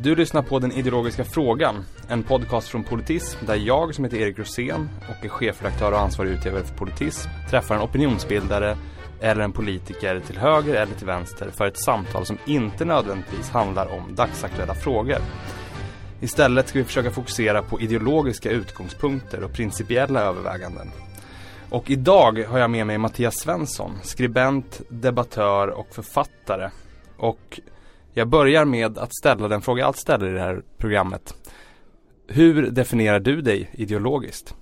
Du lyssnar på Den ideologiska frågan, en podcast från Politism där jag som heter Erik Rosén och är chefredaktör och ansvarig utgivare för Politism träffar en opinionsbildare eller en politiker till höger eller till vänster för ett samtal som inte nödvändigtvis handlar om dagsaktuella frågor. Istället ska vi försöka fokusera på ideologiska utgångspunkter och principiella överväganden. Och idag har jag med mig Mattias Svensson, skribent, debattör och författare. Och jag börjar med att ställa den fråga jag alltid ställer i det här programmet. Hur definierar du dig ideologiskt?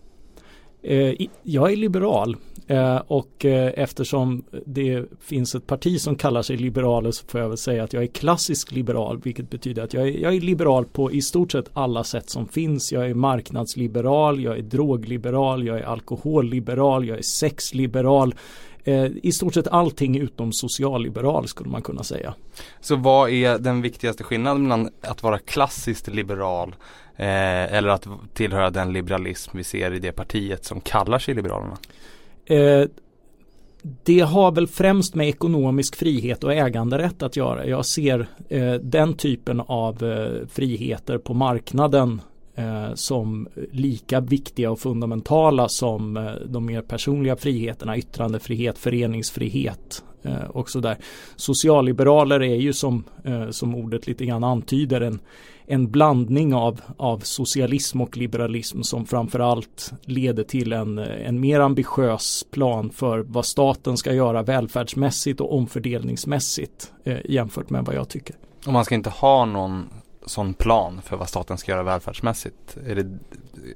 Eh, jag är liberal eh, och eh, eftersom det finns ett parti som kallar sig liberaler så får jag väl säga att jag är klassisk liberal vilket betyder att jag är, jag är liberal på i stort sett alla sätt som finns. Jag är marknadsliberal, jag är drogliberal, jag är alkoholliberal, jag är sexliberal. I stort sett allting utom socialliberal skulle man kunna säga. Så vad är den viktigaste skillnaden mellan att vara klassiskt liberal Eh, eller att tillhöra den liberalism vi ser i det partiet som kallar sig Liberalerna? Eh, det har väl främst med ekonomisk frihet och äganderätt att göra. Jag ser eh, den typen av eh, friheter på marknaden eh, Eh, som lika viktiga och fundamentala som eh, de mer personliga friheterna, yttrandefrihet, föreningsfrihet eh, och sådär. Socialliberaler är ju som, som ordet lite grann antyder en en blandning av, av socialism och liberalism som framförallt leder till en, en mer ambitiös plan för vad staten ska göra välfärdsmässigt och omfördelningsmässigt jämfört med vad jag tycker. Och man ska inte ha någon sån plan för vad staten ska göra välfärdsmässigt? Är det,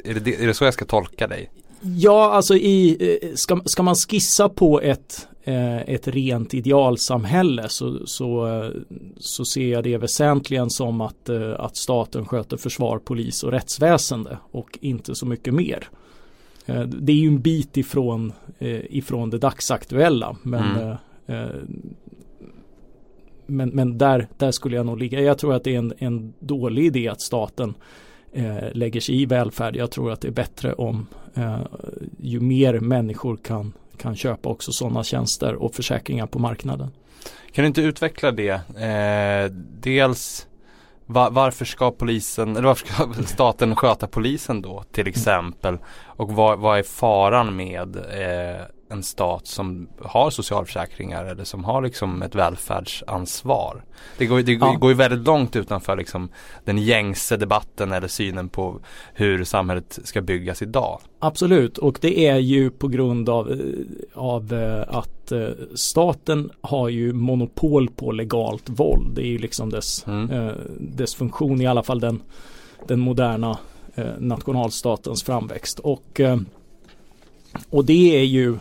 är det, är det så jag ska tolka dig? Ja, alltså i, eh, ska, ska man skissa på ett, eh, ett rent idealsamhälle så, så, eh, så ser jag det väsentligen som att, att staten sköter försvar, polis och rättsväsende och inte så mycket mer. Det är ju en bit ifrån, ifrån det dagsaktuella men, mm men, men där, där skulle jag nog ligga. Jag tror att det är en, en dålig idé att staten eh, lägger sig i välfärd. Jag tror att det är bättre om eh, ju mer människor kan, kan köpa också sådana tjänster och försäkringar på marknaden. Kan du inte utveckla det? Eh, dels var, varför ska polisen, eller varför ska staten sköta polisen då till exempel? Och vad, vad är faran med eh, en stat som har socialförsäkringar eller som har liksom ett välfärdsansvar. Det går, det ja. går ju väldigt långt utanför liksom den gängse debatten eller synen på hur samhället ska byggas idag. Absolut och det är ju på grund av, eh, av eh, att eh, staten har ju monopol på legalt våld. Det är ju liksom dess, mm. dess funktion i alla fall den, den moderna nationalstatens framväxt. Och och det är ju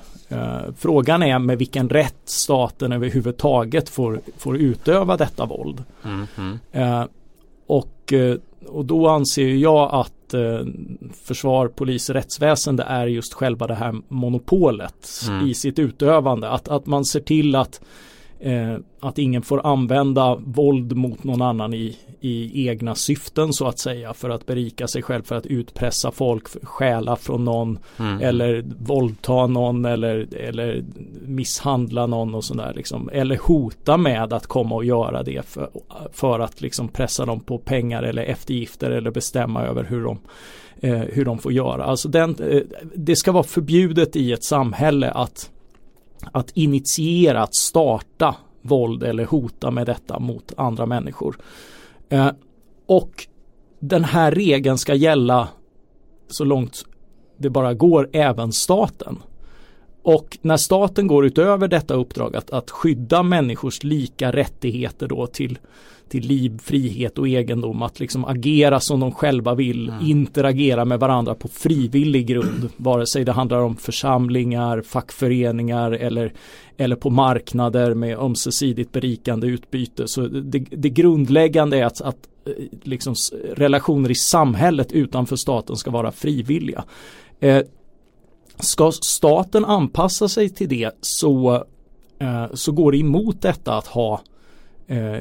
frågan är med vilken rätt staten överhuvudtaget får, får utöva detta våld. Mm, mm. Eh, och, eh, och då anser jag att försvar, polis, rättsväsende är just själva det här monopolet mm. i sitt utövande. Att, att man ser till att eh, att ingen får använda våld mot någon annan i, i egna syften så att säga för att berika sig själv för att utpressa folk, stjäla från någon mm. eller våldta någon eller, eller misshandla någon och sådär liksom. Eller hota med att komma och göra det för, för att liksom pressa dem på pengar eller eftergifter eller bestämma över hur de eh, hur de får göra. Alltså den, eh, det ska vara förbjudet i ett samhälle att att initiera, att starta våld eller hota med detta mot andra människor. Eh, och den här regeln ska gälla så långt det bara går även staten. Och när staten går utöver detta uppdrag att, att skydda människors lika rättigheter då till till liv, frihet och egendom. Att liksom agera som de själva vill, mm. interagera med varandra på frivillig grund. Vare sig det handlar om församlingar, fackföreningar eller, eller på marknader med ömsesidigt berikande utbyte. Så det, det grundläggande är att, att eh, liksom, relationer i samhället utanför staten ska vara frivilliga. Eh, ska staten anpassa sig till det så, eh, så går det emot detta att ha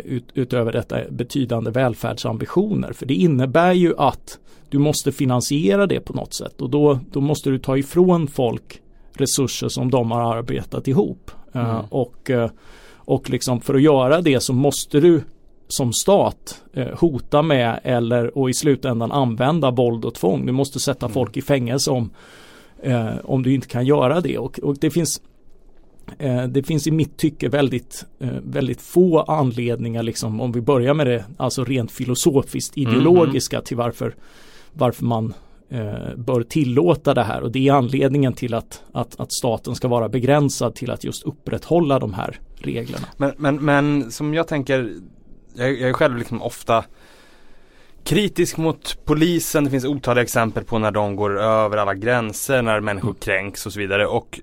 ut, utöver detta betydande välfärdsambitioner. För det innebär ju att du måste finansiera det på något sätt och då, då måste du ta ifrån folk resurser som de har arbetat ihop. Eh, mm. Och, uh, och liksom för att göra det så måste du som stat eh, hota med eller och i slutändan använda våld och tvång. Du måste sätta mm. folk i fängelse om, eh, om du inte kan göra det. Och, och det finns eh, det finns i mitt tycke väldigt, eh, väldigt få anledningar, liksom, om vi börjar med det, alltså rent filosofiskt mm, ideologiska mm. till varför, varför man eh, bör tillåta det här och det är anledningen till att, att, att staten ska vara begränsad till att just upprätthålla de här reglerna. Men, men, men som jag tänker, jag, jag är själv liksom ofta kritisk mot polisen. Det finns otaliga exempel på när de går över alla gränser, när människor mm. kränks och så vidare. Och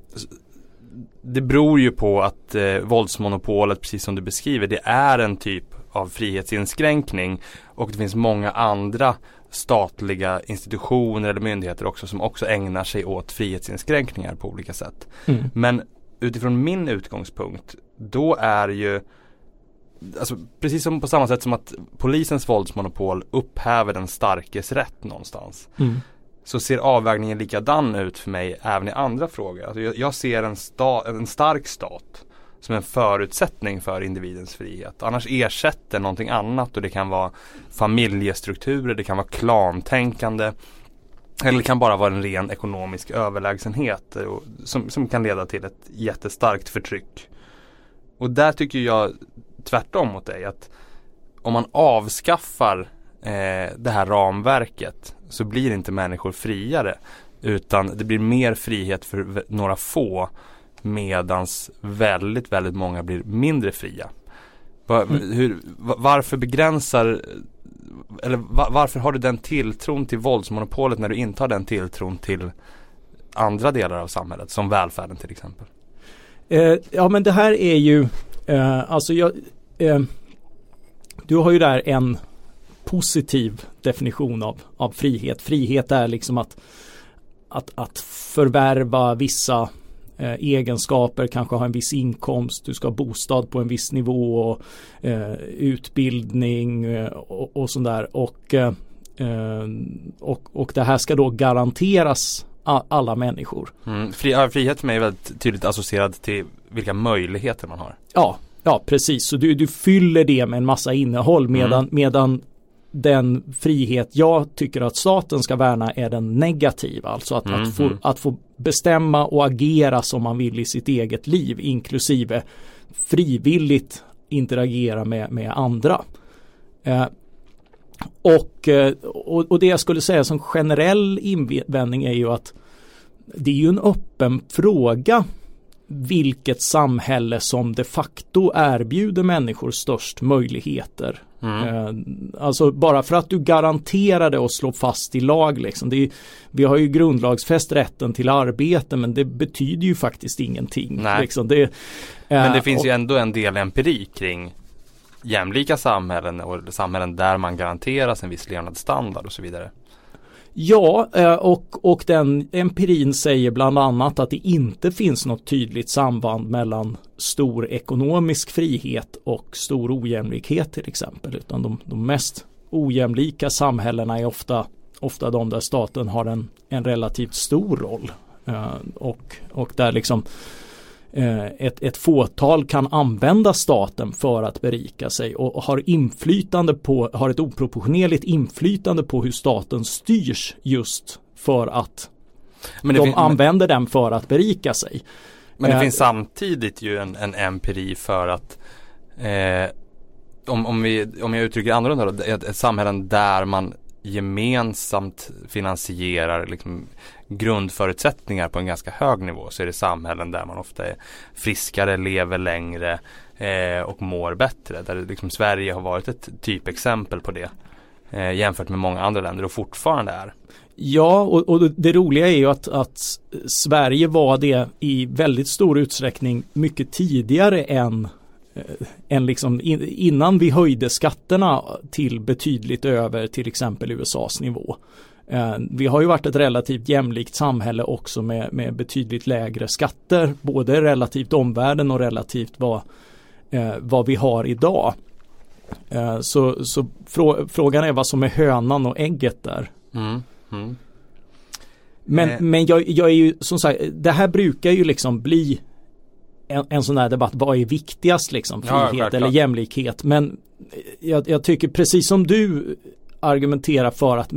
det beror ju på att eh, våldsmonopolet, precis som du beskriver, det är en typ av frihetsinskränkning. Och det finns många andra statliga institutioner eller myndigheter också som också ägnar sig åt frihetsinskränkningar på olika sätt. Mm. Men utifrån min utgångspunkt, då är ju Alltså, precis som på samma sätt som att polisens våldsmonopol upphäver den starkes rätt någonstans. Mm. Så ser avvägningen likadan ut för mig även i andra frågor. Alltså jag, jag ser en, sta, en stark stat som en förutsättning för individens frihet. Annars ersätter någonting annat och det kan vara familjestrukturer, det kan vara klantänkande. Eller det kan bara vara en ren ekonomisk överlägsenhet eh, och, som, som kan leda till ett jättestarkt förtryck. Och där tycker jag tvärtom mot dig att om man avskaffar eh, det här ramverket så blir inte människor friare utan det blir mer frihet för några få medans väldigt, väldigt många blir mindre fria. Var, mm. hur, varför begränsar eller varför har du den tilltron till våldsmonopolet när du inte har den tilltron till andra delar av samhället som välfärden till exempel? Eh, ja men det här är ju eh, alltså jag eh, du har ju där en positiv definition av, av frihet. Frihet är liksom att, att, att förvärva vissa eh, egenskaper, kanske ha en viss inkomst, du ska ha bostad på en viss nivå, och, eh, utbildning eh, och, och sådär. Och, eh, och, och det här ska då garanteras alla människor. Mm. Fri, frihet för mig är väldigt tydligt associerad till vilka möjligheter man har. Ja, ja precis. Så du, du fyller det med en massa innehåll medan, mm. medan den frihet jag tycker att staten ska värna är den negativa. Alltså att, mm. att, få, mm. att få bestämma och agera som man vill i sitt eget liv inklusive frivilligt interagera med, med andra. Eh, och, eh, och, och, det jag skulle säga som generell invändning är ju att det är ju en öppen fråga vilket samhälle som de facto erbjuder människor störst möjligheter Mm. Eh, alltså bara för att du garanterar det och slår fast i lag liksom. Är, vi har ju grundlagsfäst rätten till arbete men det betyder ju faktiskt ingenting. Nej. Liksom. Det, men det finns och, ju ändå en del empiri kring jämlika samhällen och samhällen där man garanteras en viss levnadsstandard och så vidare. Ja, eh, och, och den empirin säger bland annat att det inte finns något tydligt samband mellan stor ekonomisk frihet och stor ojämlikhet till exempel. Utan de, de mest ojämlika samhällena är ofta, ofta de där staten har en, en relativt stor roll. Eh, och, och där liksom ett, ett fåtal kan använda staten för att berika sig och har inflytande på, har ett oproportionerligt inflytande på hur staten styrs just för att men de använder den för att berika sig. Men det eh, finns samtidigt ju en, en empiri för att eh, om, om, vi, om jag uttrycker annorlunda då, ett, ett samhällen där man gemensamt finansierar liksom grundförutsättningar på en ganska hög nivå så är det samhällen där man ofta är friskare, lever längre eh, och mår bättre. Där liksom Sverige har varit ett typexempel på det eh, jämfört med många andra länder och fortfarande är. Ja, och, och, det roliga är ju att, att Sverige var det i väldigt stor utsträckning mycket tidigare än Eh, än liksom innan vi höjde skatterna till betydligt över till exempel USAs nivå. Eh, vi har ju varit ett relativt jämlikt samhälle också med, med betydligt lägre skatter, både relativt omvärlden och relativt vad, eh, vad vi har idag. Så, så frå, frågan är vad som är hönan och ägget där. Mm, mm. Men, men jag, jag är ju som sagt, det här brukar ju liksom bli en, en sån här debatt, vad är viktigast liksom? Frihet ja, eller jämlikhet? Men jag, jag, tycker precis som du argumenterar för att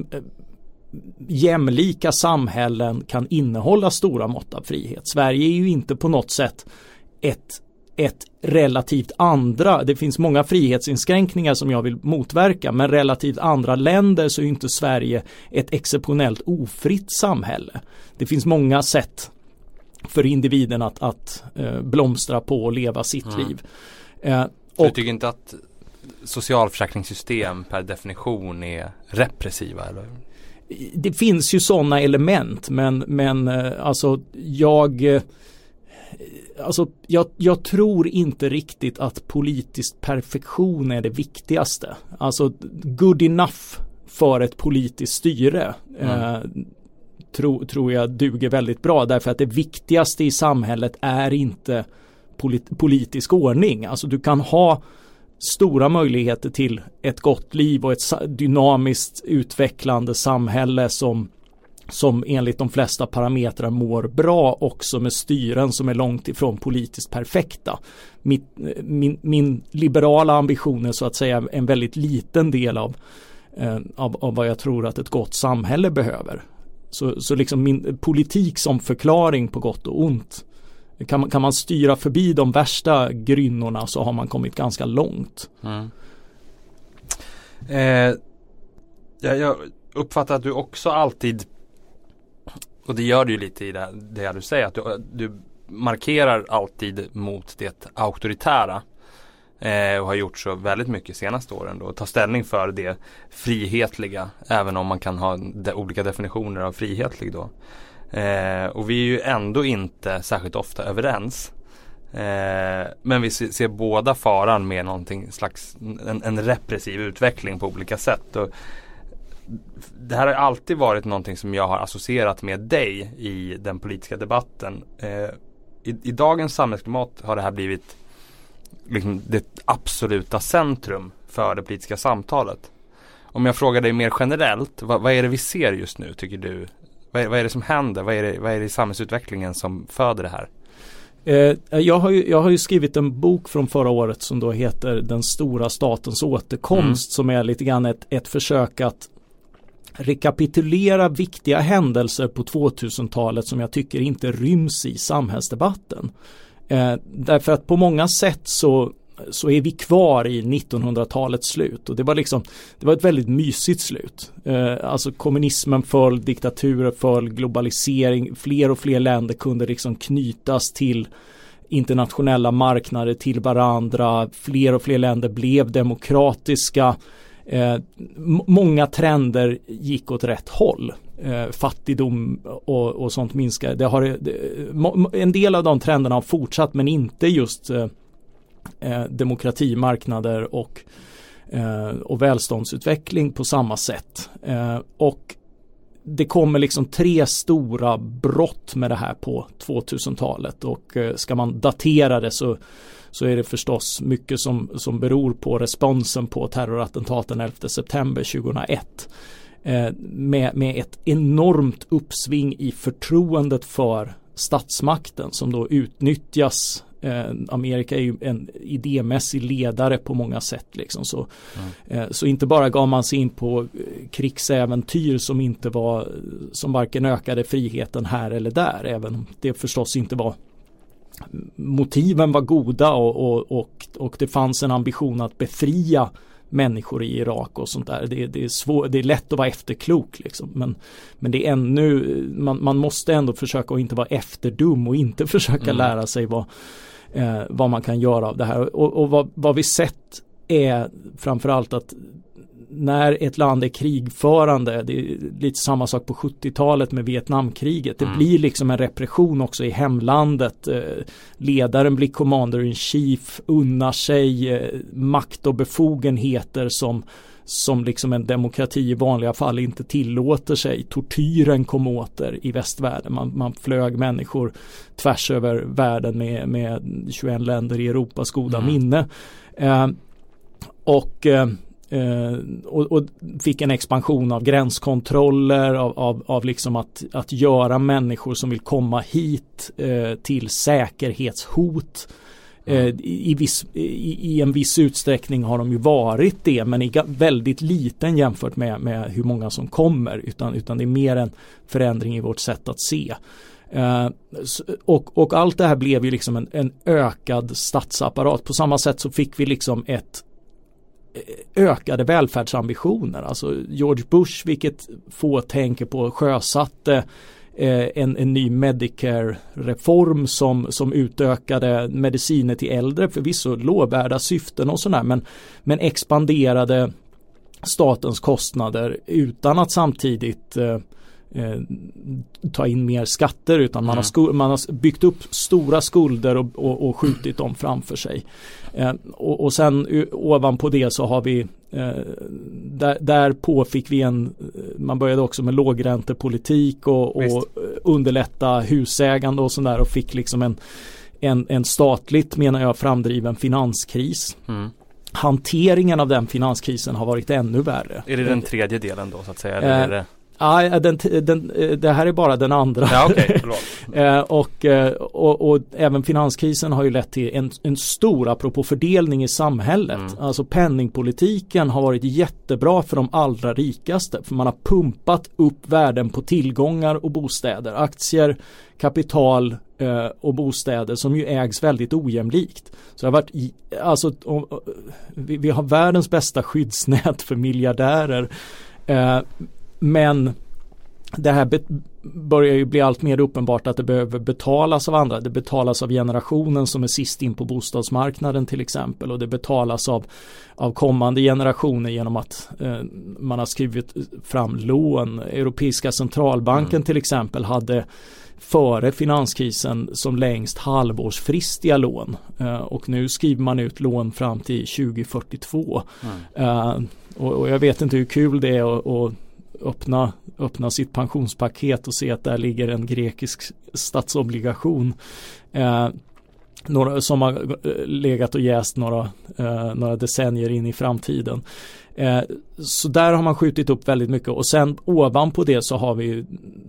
jämlika samhällen kan innehålla stora mått av frihet. Sverige är ju inte på något sätt ett, ett relativt andra, det finns många frihetsinskränkningar som jag vill motverka, men relativt andra länder så är inte Sverige ett exceptionellt ofritt samhälle. Det finns många sätt för individen att, att eh, blomstra på och leva sitt mm. liv. Eh, och, du tycker inte att socialförsäkringssystem per definition är repressiva? Eller? Det finns ju sådana element men, men eh, alltså jag eh, Alltså jag, jag, tror inte riktigt att politisk perfektion är det viktigaste. Alltså good enough för ett politiskt styre mm. eh, tro, tror jag duger väldigt bra därför att det viktigaste i samhället är inte polit, politisk ordning. Alltså du kan ha stora möjligheter till ett gott liv och ett dynamiskt utvecklande samhälle som som enligt de flesta parametrar mår bra också med styren som är långt ifrån politiskt perfekta. Min, min, min liberala ambition är så att säga en väldigt liten del av, eh, av, av vad jag tror att ett gott samhälle behöver. Så, så liksom min politik som förklaring på gott och ont kan man, kan man styra förbi de värsta grynnorna så har man kommit ganska långt. Mm. Eh, jag, jag uppfattar att du också alltid och det gör du ju lite i det, det du säger att du, du markerar alltid mot det auktoritära. Eh, och har gjort så väldigt mycket senaste åren då. Ta ställning för det frihetliga. Även om man kan ha de, olika definitioner av frihetlig då. Eh, och vi är ju ändå inte särskilt ofta överens. Eh, men vi ser, båda faran med någonting slags en, en, repressiv utveckling på olika sätt. Och det här har alltid varit någonting som jag har associerat med dig i den politiska debatten. Eh, i, i, dagens samhällsklimat har det här blivit liksom det absoluta centrum för det politiska samtalet. Om jag frågar dig mer generellt, vad, vad är det vi ser just nu tycker du vad är, vad är det som händer? Vad är det, vad är det i samhällsutvecklingen som föder det här? Eh, jag, har ju, jag har ju skrivit en bok från förra året som då heter Den stora statens återkomst mm. som är lite grann ett, ett försök att rekapitulera viktiga händelser på 2000-talet som jag tycker inte ryms i samhällsdebatten. Eh, därför att på många sätt så så är vi kvar i 1900-talets slut och det var liksom det var ett väldigt mysigt slut. Eh, alltså kommunismen föll, diktaturer föll, globalisering, fler och fler länder kunde liksom knytas till internationella marknader till varandra, fler och fler länder blev demokratiska. Eh, många trender gick åt rätt håll. Eh, fattigdom och, och sånt minskade. Det har, det, en del av de trenderna har fortsatt men inte just eh, eh, demokratimarknader och, eh, och välståndsutveckling på samma sätt. Eh, och det kommer liksom tre stora brott med det här på 2000-talet och eh, ska man datera det så så är det förstås mycket som, som beror på responsen på terrorattentaten 11 september 2001. Eh, med, med ett enormt uppsving i förtroendet för statsmakten som då utnyttjas eh, Amerika är ju en idémässig ledare på många sätt. Liksom. Så, mm. så inte bara gav man sig in på eh, krigsäventyr som inte var som varken ökade friheten här eller där. Även om det förstås inte var motiven var goda och, och, och, och det fanns en ambition att befria människor i Irak och sånt där. Det, det, är, svår, det är lätt att vara efterklok liksom. Men, men det är ännu, man, man måste ändå försöka att inte vara efterdum och inte försöka mm. lära sig vad, eh, vad man kan göra av det här. Och, och vad, vad vi sett är framförallt att när ett land är krigförande, det är lite samma sak på 70-talet med Vietnamkriget. Det mm. blir liksom en repression också i hemlandet. Eh, ledaren blir commander in chief, unnar sig eh, makt och befogenheter som som liksom en demokrati i vanliga fall inte tillåter sig. Tortyren kom åter i västvärlden. Man, man flög människor tvärs över världen med, med 21 länder i Europas goda mm. minne. Eh, och eh, Eh, och, och, fick en expansion av gränskontroller, av, av, av liksom att, att göra människor som vill komma hit eh, till säkerhetshot. Eh, i, viss, i, i, en viss utsträckning har de ju varit det men i väldigt liten jämfört med, med hur många som kommer utan, utan det är mer en förändring i vårt sätt att se. Uh, och, och, allt det här blev ju liksom en, en, ökad statsapparat. På samma sätt så fick vi liksom ett eh, Eh, ökade välfärdsambitioner. Alltså George Bush, vilket få tänker på, sjösatte eh, en, en ny Medicare-reform som, som utökade mediciner till äldre, förvisso lovvärda syften och sådär men, men expanderade statens kostnader utan att samtidigt eh, eh, eh, ta in mer skatter utan man, mm. har, man har byggt upp stora skulder och, och, och skjutit dem framför sig. Eh, och, och sen ovanpå det så har vi eh, där, därpå fick vi en, man började också med lågräntepolitik och, och underlätta husägande och sådär och fick liksom en, en, en statligt menar jag framdriven finanskris. Mm. Hanteringen av den finanskrisen har varit ännu värre. Är det den tredje delen då så att säga? Eller är det... Ja, den, den, det här är bara den andra. Ja, okay, eh, och, eh, och, och, även finanskrisen har ju lett till en, en stor, apropå fördelning i samhället. Mm. Alltså penningpolitiken har varit jättebra för de allra rikaste. För man har pumpat upp värden på tillgångar och bostäder. Aktier, kapital eh, och bostäder som ju ägs väldigt ojämlikt. Så det har varit, alltså, vi, vi har världens bästa skyddsnät för miljardärer. Men det här börjar ju bli allt mer uppenbart att det behöver betalas av andra. Det betalas av generationen som är sist in på bostadsmarknaden till exempel och det betalas av, av kommande generationer genom att eh, man har skrivit fram lån. Europeiska centralbanken mm. till exempel hade före finanskrisen som längst halvårsfristiga lån eh, och nu skriver man ut lån fram till 2042. Mm. Eh, och, och, jag vet inte hur kul det är att öppna, öppna sitt pensionspaket och se att där ligger en grekisk statsobligation. Eh, några, som har eh, legat och jäst några, eh, några decennier in i framtiden. Eh, så där har man skjutit upp väldigt mycket och sen ovanpå det så har vi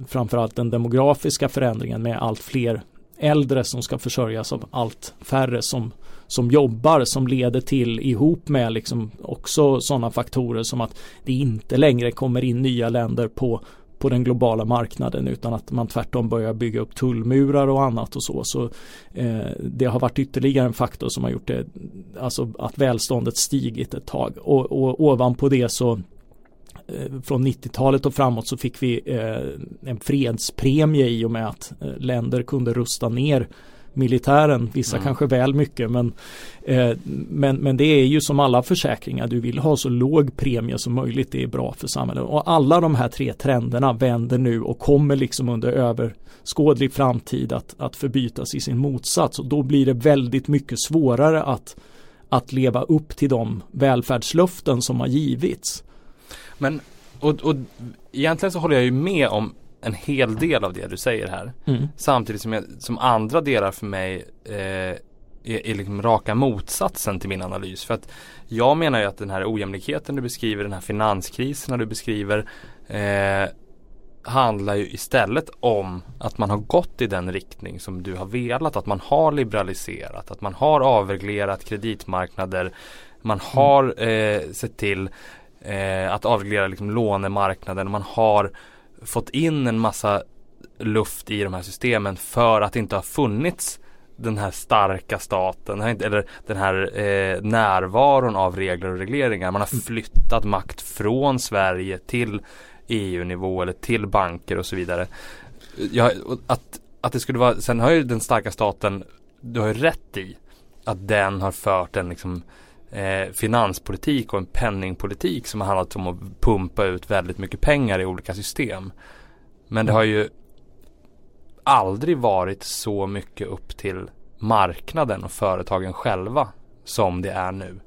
framförallt den demografiska förändringen med allt fler äldre som ska försörjas av allt färre som som jobbar som leder till ihop med liksom också sådana faktorer som att det inte längre kommer in nya länder på på den globala marknaden utan att man tvärtom börjar bygga upp tullmurar och annat och så. så eh, det har varit ytterligare en faktor som har gjort det, alltså att välståndet stigit ett tag och, och ovanpå det så eh, från 90-talet och framåt så fick vi eh, en fredspremie i och med att eh, länder kunde rusta ner militären, vissa mm. kanske väl mycket men, eh, men, men det är ju som alla försäkringar, du vill ha så låg premie som möjligt, det är bra för samhället. Och alla de här tre trenderna vänder nu och kommer liksom under överskådlig framtid att, att förbytas i sin motsats och då blir det väldigt mycket svårare att, att leva upp till de välfärdslöften som har givits. Men och, och egentligen så håller jag ju med om en hel del av det du säger här. Mm. Samtidigt som, jag, som andra delar för mig eh, är, är liksom raka motsatsen till min analys. För att jag menar ju att den här ojämlikheten du beskriver, den här finanskrisen du beskriver eh, handlar ju istället om att man har gått i den riktning som du har velat. Att man har liberaliserat, att man har avreglerat kreditmarknader. Man har eh, sett till eh, att avreglera liksom lånemarknaden. Man har fått in en massa luft i de här systemen för att det inte har funnits den här starka staten eller den här eh, närvaron av regler och regleringar. Man har mm. flyttat makt från Sverige till EU-nivå eller till banker och så vidare. Ja, att, att det skulle vara, sen har ju den starka staten, du har ju rätt i att den har fört en liksom eh, finanspolitik och en penningpolitik som har handlat om att pumpa ut väldigt mycket pengar i olika system. Men det har ju aldrig varit så mycket upp till marknaden och företagen själva som det är nu.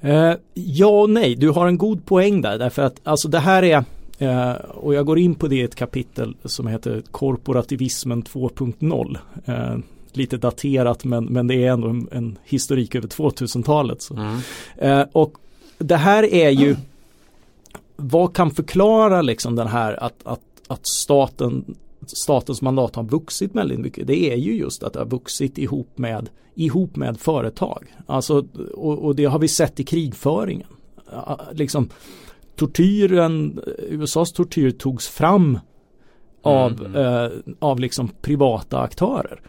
Eh, ja och nej, du har en god poäng där därför att alltså det här är eh, och jag går in på det i ett kapitel som heter Korporativismen 2.0 eh, lite daterat men, men det är ändå en, en historik över 2000-talet. Mm. Eh, och det här är ju vad kan förklara liksom den här att, att, att staten statens mandat har vuxit väldigt mycket. Det är ju just att det har vuxit ihop med, ihop med företag. Alltså, och, och det har vi sett i krigföringen. Liksom, tortyren, USAs tortyr togs fram av, mm. eh, av liksom privata aktörer.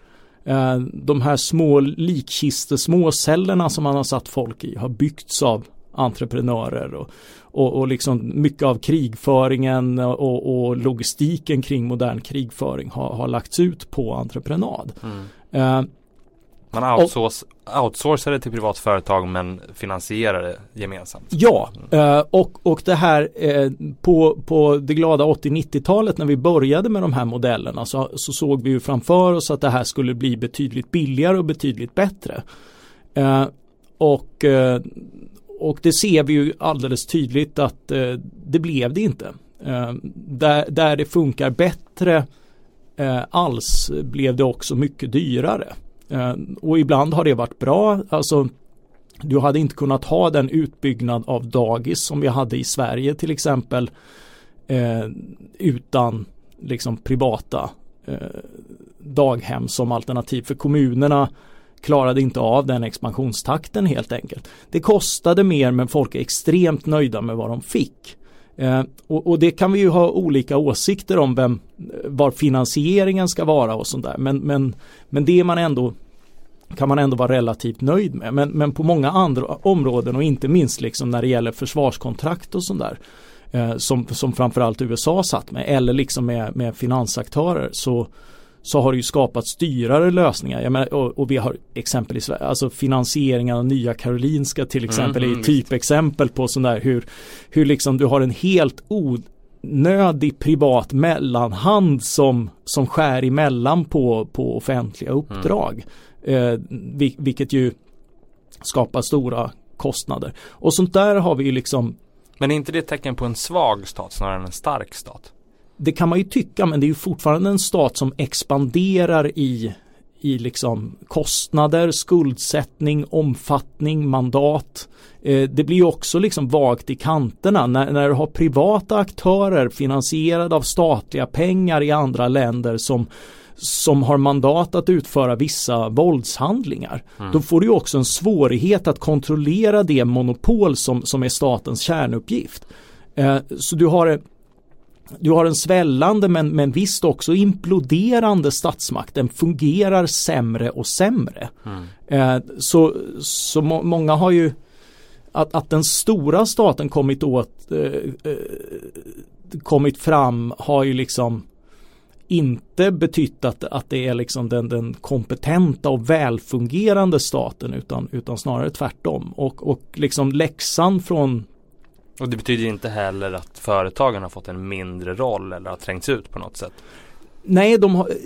Eh, de här små likkistesmå cellerna som man har satt folk i har byggts av entreprenörer och, och, och liksom mycket av krigföringen och, och, logistiken kring modern krigföring har, har lagts ut på entreprenad. Mm. Eh, man outsource, outsourcar det till privat företag men finansierar det gemensamt. Ja, mm. och, och det här eh, på, på det glada 80-90-talet när vi började med de här modellerna så, så såg vi ju framför oss att det här skulle bli betydligt billigare och betydligt bättre. Eh, och, och det ser vi ju alldeles tydligt att det blev det inte. Där, där det funkar bättre alls blev det också mycket dyrare. Eh, och ibland har det varit bra. Alltså du hade inte kunnat ha den utbyggnad av dagis som vi hade i Sverige till exempel eh, utan liksom privata eh, daghem som alternativ för kommunerna klarade inte av den expansionstakten helt enkelt. Det kostade mer men folk är extremt nöjda med vad de fick. Eh, och, och, det kan vi ju ha olika åsikter om vem, var finansieringen ska vara och sånt där. Men, men, men det man ändå kan man ändå vara relativt nöjd med. Men, men på många andra områden och inte minst liksom när det gäller försvarskontrakt och sånt där eh, som, som framförallt USA satt med eller liksom med, med finansaktörer så, så har det ju skapats dyrare lösningar. Menar, och, och, vi har exempel i Sverige, alltså finansieringen av Nya Karolinska till exempel mm, är typexempel på sån där hur, hur liksom du har en helt onödig privat mellanhand som, som skär emellan på, på offentliga uppdrag. Mm. Eh, vilket ju skapar stora kostnader. Och sånt där har vi ju liksom Men är inte det ett tecken på en svag stat snarare än en stark stat? Det kan man ju tycka men det är ju fortfarande en stat som expanderar i i liksom kostnader, skuldsättning, omfattning, mandat. Eh, det blir ju också liksom vagt i kanterna när, när du har privata aktörer finansierade av statliga pengar i andra länder som som har mandat att utföra vissa våldshandlingar. Mm. Då får du också en svårighet att kontrollera det monopol som, som är statens kärnuppgift. Eh, så du har du har en svällande men, men visst också imploderande statsmakt. Den fungerar sämre och sämre. Mm. Eh, så så må, många har ju att, att den stora staten kommit åt eh, eh kommit fram har ju liksom inte betytt att, att det är liksom den, den kompetenta och välfungerande staten utan, utan snarare tvärtom. Och, och liksom läxan från och det betyder inte heller att företagen har fått en mindre roll eller har trängts ut på något sätt. Nej, de har, alltså,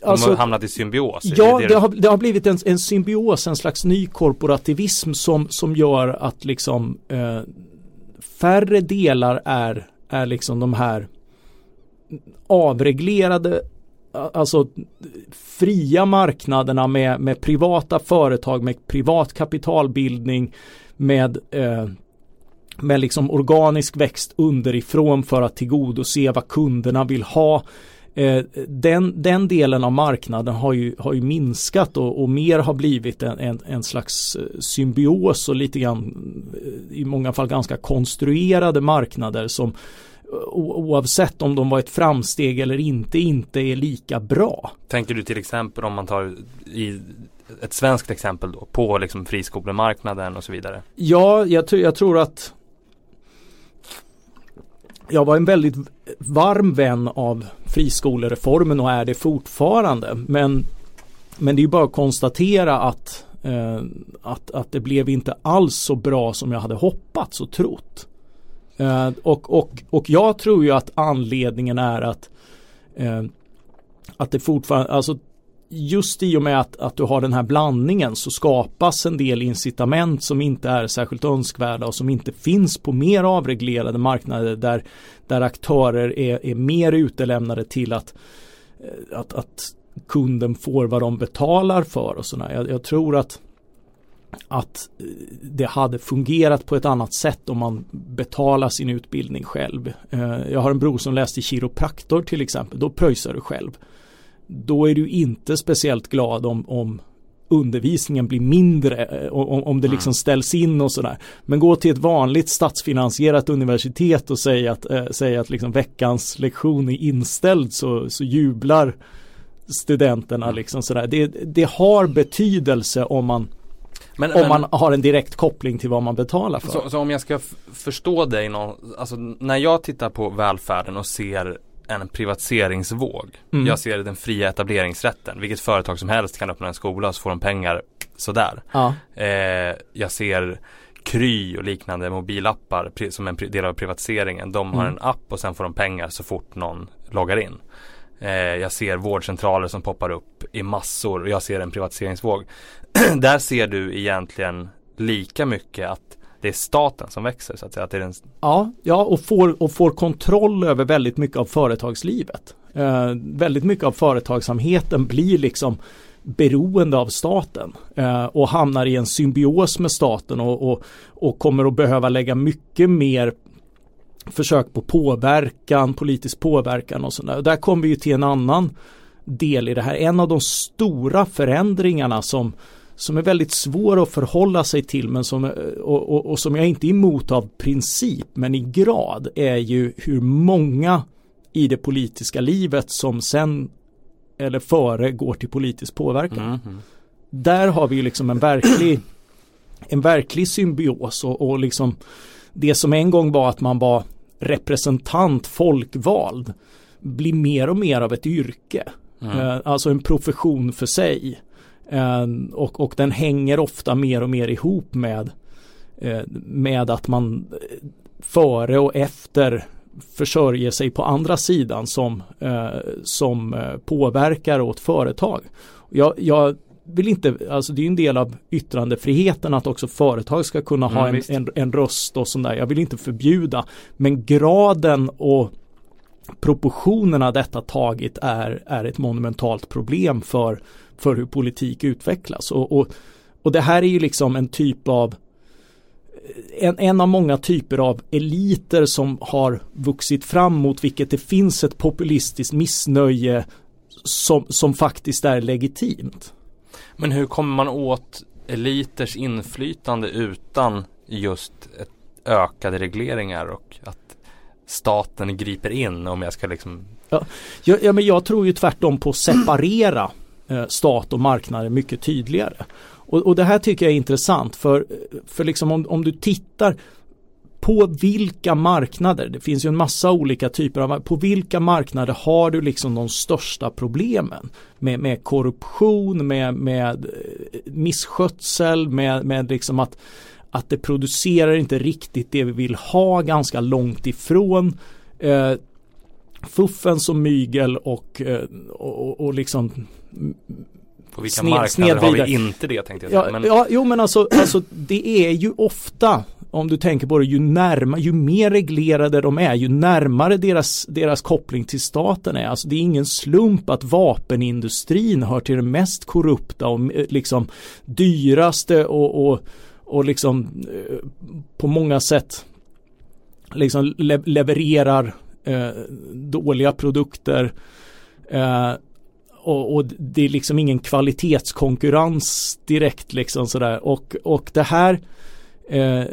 de har alltså- hamnat i symbios. Ja, det, det, har, det har blivit en, en, symbios, en slags ny korporativism som, som gör att liksom eh, färre delar är, är liksom de här avreglerade alltså fria marknaderna med, med privata företag, med privat kapitalbildning, med, eh, med liksom organisk växt underifrån för att tillgodose vad kunderna vill ha. Eh, den, den delen av marknaden har ju, har ju minskat och, och mer har blivit en, en, en, slags eh, symbios och lite grann eh, i många fall ganska konstruerade marknader som oavsett om de var ett framsteg eller inte, inte är lika bra. Tänker du till exempel om man tar i ett svenskt exempel då, på liksom friskolemarknaden och så vidare? Ja, jag, jag tror att jag var en väldigt varm vän av friskolereformen och är det fortfarande. Men, men det är bara att konstatera att, eh, att, att det blev inte alls så bra som jag hade hoppats och trott. Eh, och, och, och jag tror ju att anledningen är att eh, att det fortfarande, alltså just i och med att, att du har den här blandningen så skapas en del incitament som inte är särskilt önskvärda och som inte finns på mer avreglerade marknader där, där aktörer är, är mer utelämnade till att, eh, att, att kunden får vad de betalar för och sådär. Jag, jag tror att att eh, det hade fungerat på ett annat sätt om man betalar sin utbildning själv. Eh, jag har en bror som läste kiropraktor till exempel, då pröjsar du själv. Då är du inte speciellt glad om, om undervisningen blir mindre eh, om, om det liksom mm. ställs in och sådär. Men gå till ett vanligt statsfinansierat universitet och säga att, äh, säga att liksom veckans lektion är inställd så, så jublar studenterna mm. liksom sådär. Det, det har betydelse om man men, om men, man har en direkt koppling till vad man betalar för. Så, så om jag ska förstå dig någon, alltså när jag tittar på välfärden och ser en privatiseringsvåg. Mm. Jag ser den fria etableringsrätten. Vilket företag som helst kan öppna en skola och så får de pengar sådär. Ja. Eh, jag ser Kry och liknande mobilappar som en del av privatiseringen. De har mm. en app och sen får de pengar så fort någon loggar in. Eh, jag ser vårdcentraler som poppar upp i massor och jag ser en privatiseringsvåg. Där ser du egentligen lika mycket att det är staten som växer så att säga. Att det är den... Ja, ja och, får, och får kontroll över väldigt mycket av företagslivet. Eh, väldigt mycket av företagsamheten blir liksom beroende av staten eh, och hamnar i en symbios med staten och, och, och kommer att behöva lägga mycket mer försök på påverkan, politisk påverkan och sådär. Där kommer vi ju till en annan del i det här. En av de stora förändringarna som som är väldigt svår att förhålla sig till men som, och, och, och som jag inte är emot av princip men i grad är ju hur många i det politiska livet som sen eller före går till politisk påverkan. Mm, mm. Där har vi ju liksom en verklig en verklig symbios och, och liksom det som en gång var att man var representant, folkvald blir mer och mer av ett yrke. Mm. Eh, alltså en profession för sig. Ehm, och, och den hänger ofta mer och mer ihop med, eh, med att man före och efter försörjer sig på andra sidan som, eh, som eh, påverkar åt företag. Jag, jag vill inte, alltså det är en del av yttrandefriheten att också företag ska kunna mm, ha en, en, en, röst och sådär. Jag vill inte förbjuda, men graden och proportionerna detta tagit är, är ett monumentalt problem för för hur politik utvecklas. Och, och, och det här är ju liksom en typ av en, en av många typer av eliter som har vuxit fram mot vilket det finns ett populistiskt missnöje som, som faktiskt är legitimt. Men hur kommer man åt eliters inflytande utan just ett ökade regleringar och att staten griper in om jag ska liksom Ja, ja, men jag tror ju tvärtom på separera Eh, stat och marknader mycket tydligare. Och, och, det här tycker jag är intressant för, för liksom om, om du tittar på vilka marknader, det finns ju en massa olika typer av, på vilka marknader har du liksom de största problemen med, med korruption, med, med eh, misskötsel, med, med liksom att, att det producerar inte riktigt det vi vill ha ganska långt ifrån. Eh, fuffens och mygel och, eh, och, och liksom på vilka sned, marknader har vi inte det tänkte jag säga. Ja, men... ja jo men alltså, alltså det är ju ofta om du tänker på det, ju närmare, ju mer reglerade de är, ju närmare deras, deras koppling till staten är. Alltså det är ingen slump att vapenindustrin hör till den mest korrupta och eh, liksom dyraste och, och, och liksom eh, på många sätt liksom le levererar eh, dåliga produkter. Eh, och, och, det är liksom ingen kvalitetskonkurrens direkt liksom sådär och, och det här eh,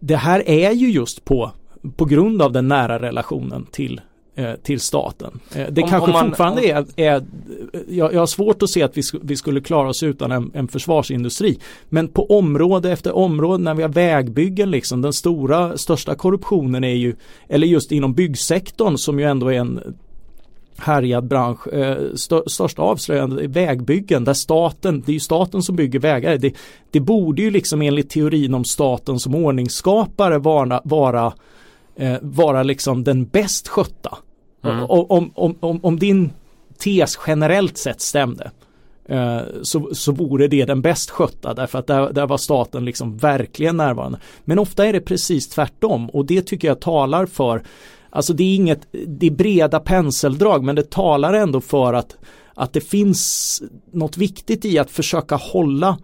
det här är ju just på på grund av den nära relationen till till staten. Eh, det om, kanske om man, fortfarande är, är jag, jag har svårt att se att vi, vi skulle klara oss utan en, en, försvarsindustri. Men på område efter område när vi har vägbyggen liksom den stora största korruptionen är ju eller just inom byggsektorn som ju ändå är en härjad bransch. Eh, stör, största avslöjande är vägbyggen där staten, det är ju staten som bygger vägar. Det, det borde ju liksom enligt teorin om staten som ordningsskapare vara, vara, eh, vara liksom den bäst skötta. Mm. Om, om, om, om din tes generellt sett stämde eh, så, så vore det den bäst skötta därför att där, där var staten liksom verkligen närvarande. Men ofta är det precis tvärtom och det tycker jag talar för Alltså det är inget, det är breda penseldrag men det talar ändå för att, att det finns något viktigt i att försöka hålla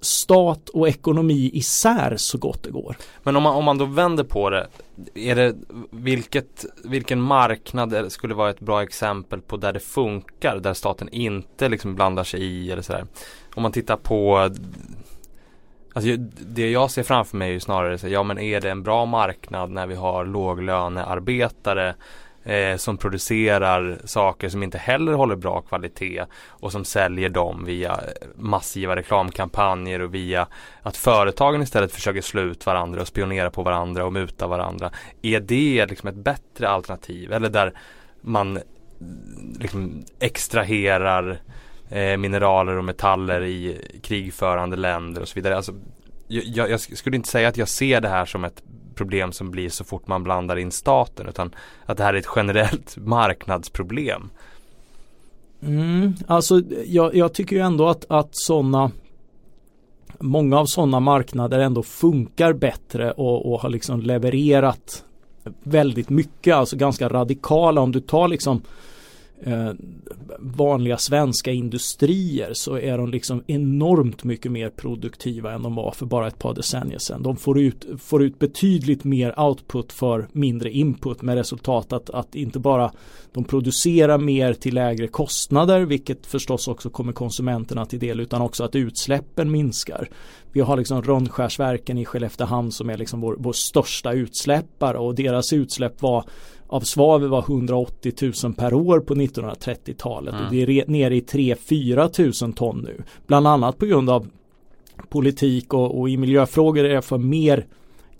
stat och ekonomi isär så gott det går. Men om man, om man då vänder på det, är det vilket, vilken marknad skulle vara ett bra exempel på där det funkar, där staten inte liksom blandar sig i eller sådär. Om man tittar på Alltså det jag ser framför mig är ju snarare så, ja men är det en bra marknad när vi har låglönearbetare eh, som producerar saker som inte heller håller bra kvalitet och som säljer dem via massiva reklamkampanjer och via att företagen istället försöker slå ut varandra och spionera på varandra och muta varandra. Är det liksom ett bättre alternativ eller där man liksom extraherar eh, mineraler och metaller i krigförande länder och så vidare. Alltså, jag, jag, skulle inte säga att jag ser det här som ett problem som blir så fort man blandar in staten utan att det här är ett generellt marknadsproblem. Mm, alltså jag, jag tycker ju ändå att, att sådana Många av sådana marknader ändå funkar bättre och, och har liksom levererat väldigt mycket, alltså ganska radikala. Om du tar liksom eh, vanliga svenska industrier så är de liksom enormt mycket mer produktiva än de var för bara ett par decennier sedan. De får ut, får ut betydligt mer output för mindre input med resultat att, att inte bara de producerar mer till lägre kostnader vilket förstås också kommer konsumenterna till del utan också att utsläppen minskar. Vi har liksom Rönnskärsverken i Skelleftehamn som är liksom vår, vår största utsläppare och deras utsläpp var av svavel var 180 000 per år på 1930-talet mm. och det är nere i 3-4 tusen ton nu. Bland annat på grund av politik och, och i miljöfrågor är det för mer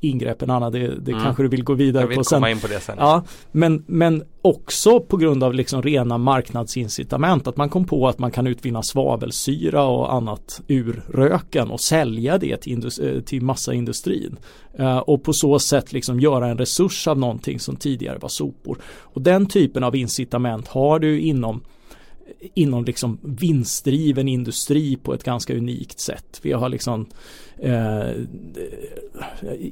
ingrepp än annat. Det, det mm. kanske du vill gå vidare Jag vill på sen. komma in på det sen. Ja, men, men också på grund av liksom rena marknadsincitament. Att man kom på att man kan utvinna svavelsyra och annat ur röken och sälja det till, eh, till massaindustrin. Uh, och på så sätt liksom göra en resurs av någonting som tidigare var sopor. Och den typen av incitament har du inom inom liksom vinstdriven industri på ett ganska unikt sätt. Vi har liksom eh,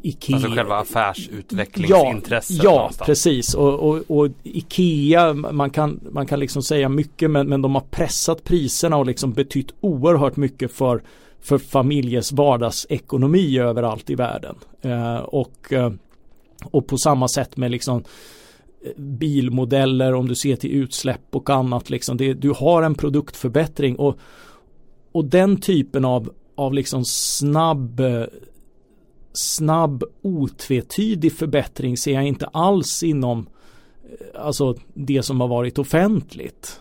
Ikea. Alltså själva affärsutvecklingsintresset. Ja, ja precis. Och, och, och, Ikea, man kan, man kan liksom säga mycket men, men de har pressat priserna och liksom betytt oerhört mycket för för familjes vardagsekonomi överallt i världen. Eh, och, eh, och på samma sätt med liksom bilmodeller om du ser till utsläpp och annat liksom. Det, du har en produktförbättring och, och den typen av, av liksom snabb snabb otvetydig förbättring ser jag inte alls inom eh, alltså det som har varit offentligt.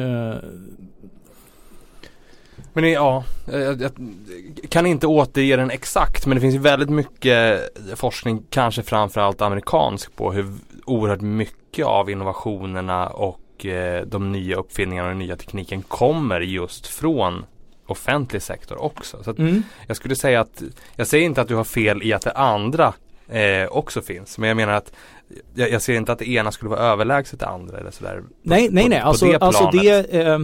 Uh, Men ja, jag, jag, kan inte återge den exakt men det finns väldigt mycket forskning, kanske framförallt amerikansk på hur oerhört mycket av innovationerna och eh, de nya uppfinningarna och den nya tekniken kommer just från offentlig sektor också. Så mm. Jag skulle säga att, jag säger inte att du har fel i att det andra eh, också finns. Men jag menar att jag, jag, ser inte att det ena skulle vara överlägset det andra eller sådär. Nej, på, nej, nej. På, alltså, det alltså det, eh,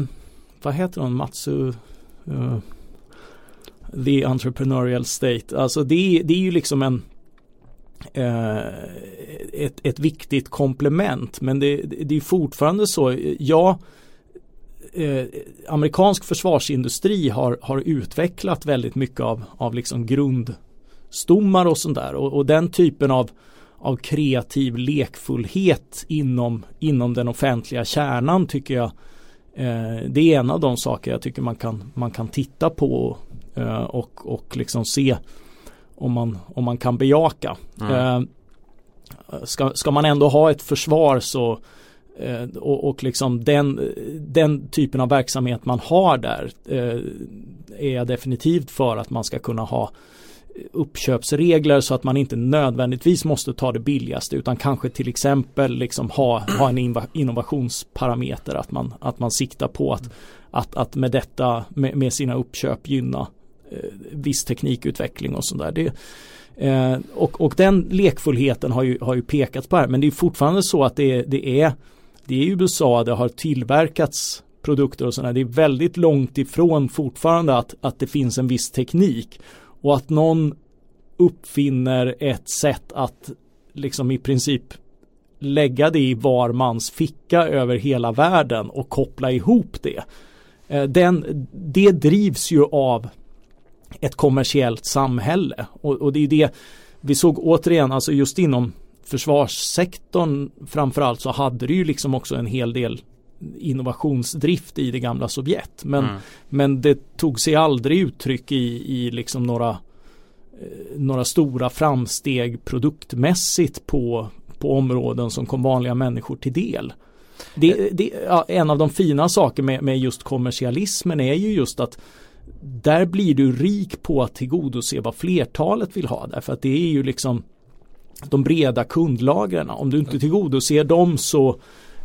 vad heter hon, Matsu uh, The Entrepreneurial State. Alltså det, det är ju liksom en uh, ett, ett viktigt komplement men det, det är fortfarande så, ja eh, amerikansk försvarsindustri har, har utvecklat väldigt mycket av, av liksom grundstommar och sånt där och, och den typen av av kreativ lekfullhet inom, inom den offentliga kärnan tycker jag Eh, det är en av de saker jag tycker man kan, man kan titta på eh, och, och liksom se om man, om man kan bejaka. Mm. Eh, ska, ska man ändå ha ett försvar så och, och liksom den, den typen av verksamhet man har där är jag definitivt för att man ska kunna ha uppköpsregler så att man inte nödvändigtvis måste ta det billigaste utan kanske till exempel liksom ha, ha en innovationsparameter att man, att man siktar på att, att, att med detta med, med sina uppköp gynna eh, viss teknikutveckling och sådär. Det, eh, och, och den lekfullheten har ju, har ju pekat på här men det är fortfarande så att det, det är det är USA det har tillverkats produkter och sådär. Det är väldigt långt ifrån fortfarande att, att det finns en viss teknik och att någon uppfinner ett sätt att liksom i princip lägga det i var mans ficka över hela världen och koppla ihop det. Eh, den, det drivs ju av ett kommersiellt samhälle och, och det är det vi såg återigen, alltså just inom försvarssektorn framförallt så hade det ju liksom också en hel del innovationsdrift i det gamla Sovjet. Men, mm. men det tog sig aldrig uttryck i, i liksom några, eh, några stora framsteg produktmässigt på, på områden som kom vanliga människor till del. Det, det, ja, en av de fina saker med, med just kommersialismen är ju just att där blir du rik på att tillgodose vad flertalet vill ha därför att det är ju liksom de breda kundlagren. Om du inte tillgodoser dem så eh,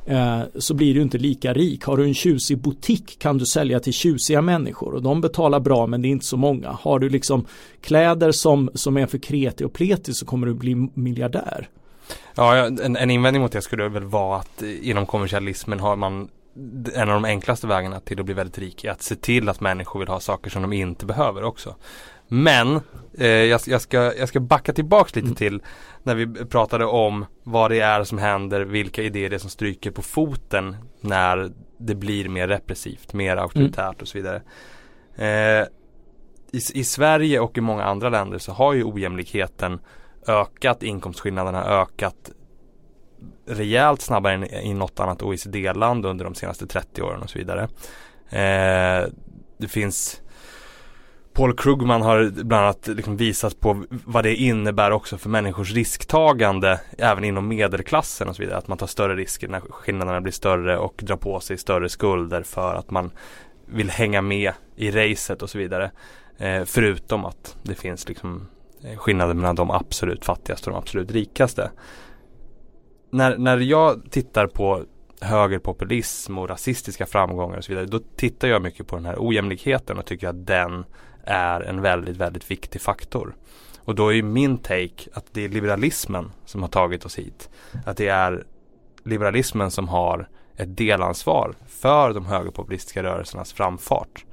Eh, så blir du inte lika rik. Har du en tjusig butik kan du sälja till tjusiga människor och de betalar bra men det är inte så många. Har du liksom kläder som, som är för kreti och pleti så kommer du bli miljardär. Ja, en, en invändning mot det skulle väl vara att eh, inom kommersialismen har man en av de enklaste vägarna till att bli väldigt rik är att se till att människor vill ha saker som de inte behöver också. Men eh, jag, jag, ska, jag ska backa tillbaks lite mm. till när vi pratade om vad det är som händer, vilka idéer det är som stryker på foten när det blir mer repressivt, mer auktoritärt mm. och så vidare. Eh, i, I Sverige och i många andra länder så har ju ojämlikheten ökat, inkomstskillnaderna ökat rejält snabbare än i något annat OECD-land under de senaste 30 åren och så vidare. Eh, det finns Paul Krugman har bland annat liksom visat på vad det innebär också för människors risktagande även inom medelklassen och så vidare. Att man tar större risker när skillnaderna blir större och drar på sig större skulder för att man vill hänga med i racet och så vidare. Eh, förutom att det finns liksom eh, skillnader mellan de absolut fattigaste och de absolut rikaste. När, när jag tittar på högerpopulism och rasistiska framgångar och så vidare. Då tittar jag mycket på den här ojämlikheten och tycker att den är en väldigt, väldigt viktig faktor. Och då är ju min take att det är liberalismen som har tagit oss hit. Att det är liberalismen som har ett delansvar för de högerpopulistiska rörelsernas framfart.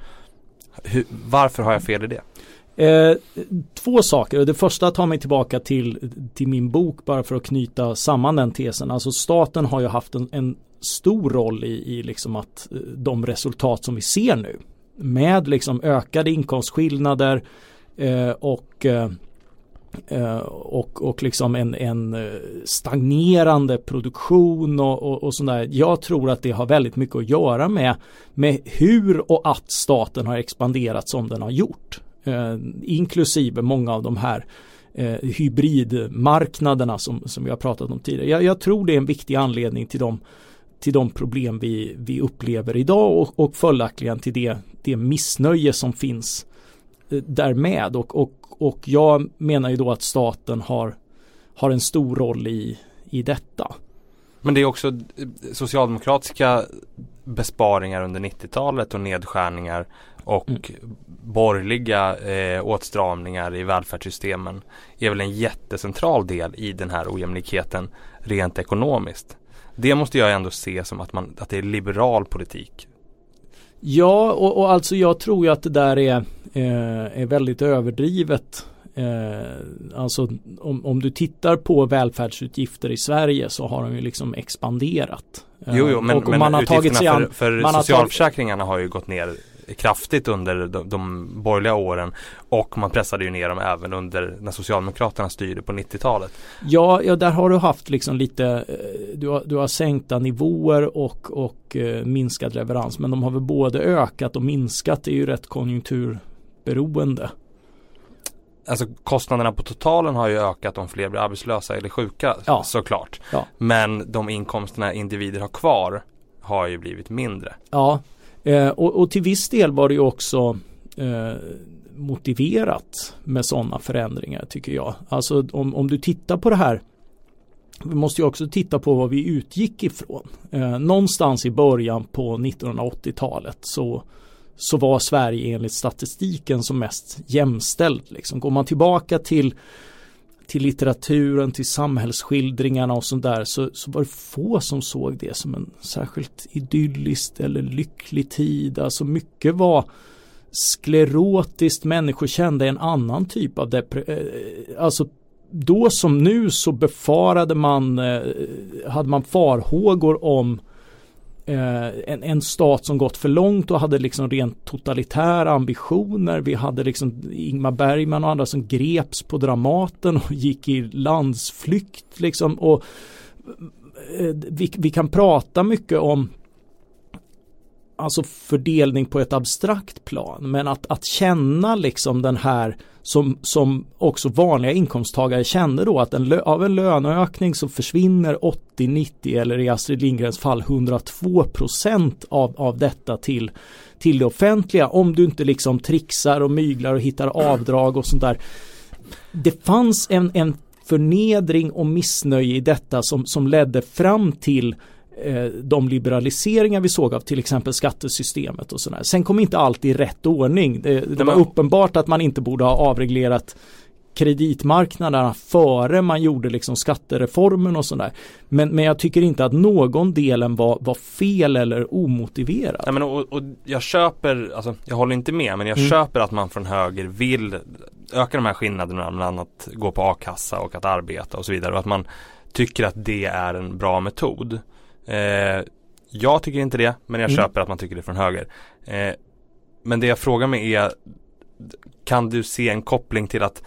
Hur, varför har jag fel i det? Eh, två saker. Det första tar mig tillbaka till, till min bok bara för att knyta samman den tesen. Alltså staten har ju haft en, en stor roll i, i liksom att eh, de resultat som vi ser nu med liksom ökade inkomstskillnader eh, och eh, eh och, och liksom en, en eh, stagnerande produktion och, och, och sådär. Jag tror att det har väldigt mycket att göra med, med hur och att staten har expanderat som den har gjort. Eh, inklusive många av de här eh, hybridmarknaderna som, som vi har pratat om tidigare. Jag, jag, tror det är en viktig anledning till de, till de problem vi, vi upplever idag och, och följaktligen till det det missnöje som finns eh, därmed och, och, och jag menar ju då att staten har, har en stor roll i, i detta. Men det är också eh, socialdemokratiska besparingar under 90-talet och nedskärningar och mm. borgerliga eh, åtstramningar i välfärdssystemen är väl en jättecentral del i den här ojämlikheten rent ekonomiskt. Det måste jag ändå se som att, man, att det är liberal politik Ja, och, och alltså jag tror ju att det där är, eh, är väldigt överdrivet. Eh, alltså om, om du tittar på välfärdsutgifter i Sverige så har de ju liksom expanderat. Eh, jo, jo, men, och, och men man har tagit sig an, för, för socialförsäkringarna har, tagit... har ju gått ner kraftigt under de, de borgerliga åren och man pressade ju ner dem även under när Socialdemokraterna styrde på 90-talet. Ja, ja, där har du haft liksom lite, eh, du har, du har sänkta nivåer och, och eh, minskad leverans men de har väl både ökat och minskat, det är ju rätt konjunkturberoende. Alltså kostnaderna på totalen har ju ökat om fler blir arbetslösa eller sjuka ja. såklart. Ja. Men de inkomsterna individer har kvar har ju blivit mindre. Ja, Eh, och, och, till viss del var det ju också eh, motiverat med sådana förändringar tycker jag. Alltså om, om du tittar på det här vi måste ju också titta på vad vi utgick ifrån. Eh, någonstans i början på 1980-talet så, så var Sverige enligt statistiken som mest jämställd. Liksom. Går man tillbaka till, till litteraturen, till samhällsskildringarna och sånt där så, så var det få som såg det som en särskilt idylliskt eller lycklig tid. Alltså mycket var sklerotiskt, människor kände en annan typ av depression, eh, alltså då som nu så befarade man, eh, hade man farhågor om eh, Eh, en, en stat som gått för långt och hade liksom rent totalitära ambitioner. Vi hade liksom Ingmar Bergman och andra som greps på Dramaten och gick i landsflykt liksom. Och eh, vi, vi kan prata mycket om alltså fördelning på ett abstrakt plan. Men att, att känna liksom den här som, som också vanliga inkomsttagare kände då att en, av en löneökning så försvinner 80-90 eller i Astrid Lindgrens fall 102 procent av, av detta till, till det offentliga om du inte liksom trixar och myglar och hittar avdrag och sånt där. Det fanns en, en förnedring och missnöje i detta som, som ledde fram till de liberaliseringar vi såg av till exempel skattesystemet och sådär. Sen kom inte allt i rätt ordning. Det, det var uppenbart att man inte borde ha avreglerat kreditmarknaderna före man gjorde liksom skattereformen och sådär. Men, men jag tycker inte att någon delen var, var fel eller omotiverad. Nej, men och, och jag köper, alltså jag håller inte med men jag mm. köper att man från höger vill öka de här skillnaderna mellan att gå på a-kassa och att arbeta och så vidare och att man tycker att det är en bra metod. Eh, jag tycker inte det, men jag mm. köper att man tycker det från höger. Eh, men det jag frågar mig är, kan du se en koppling till att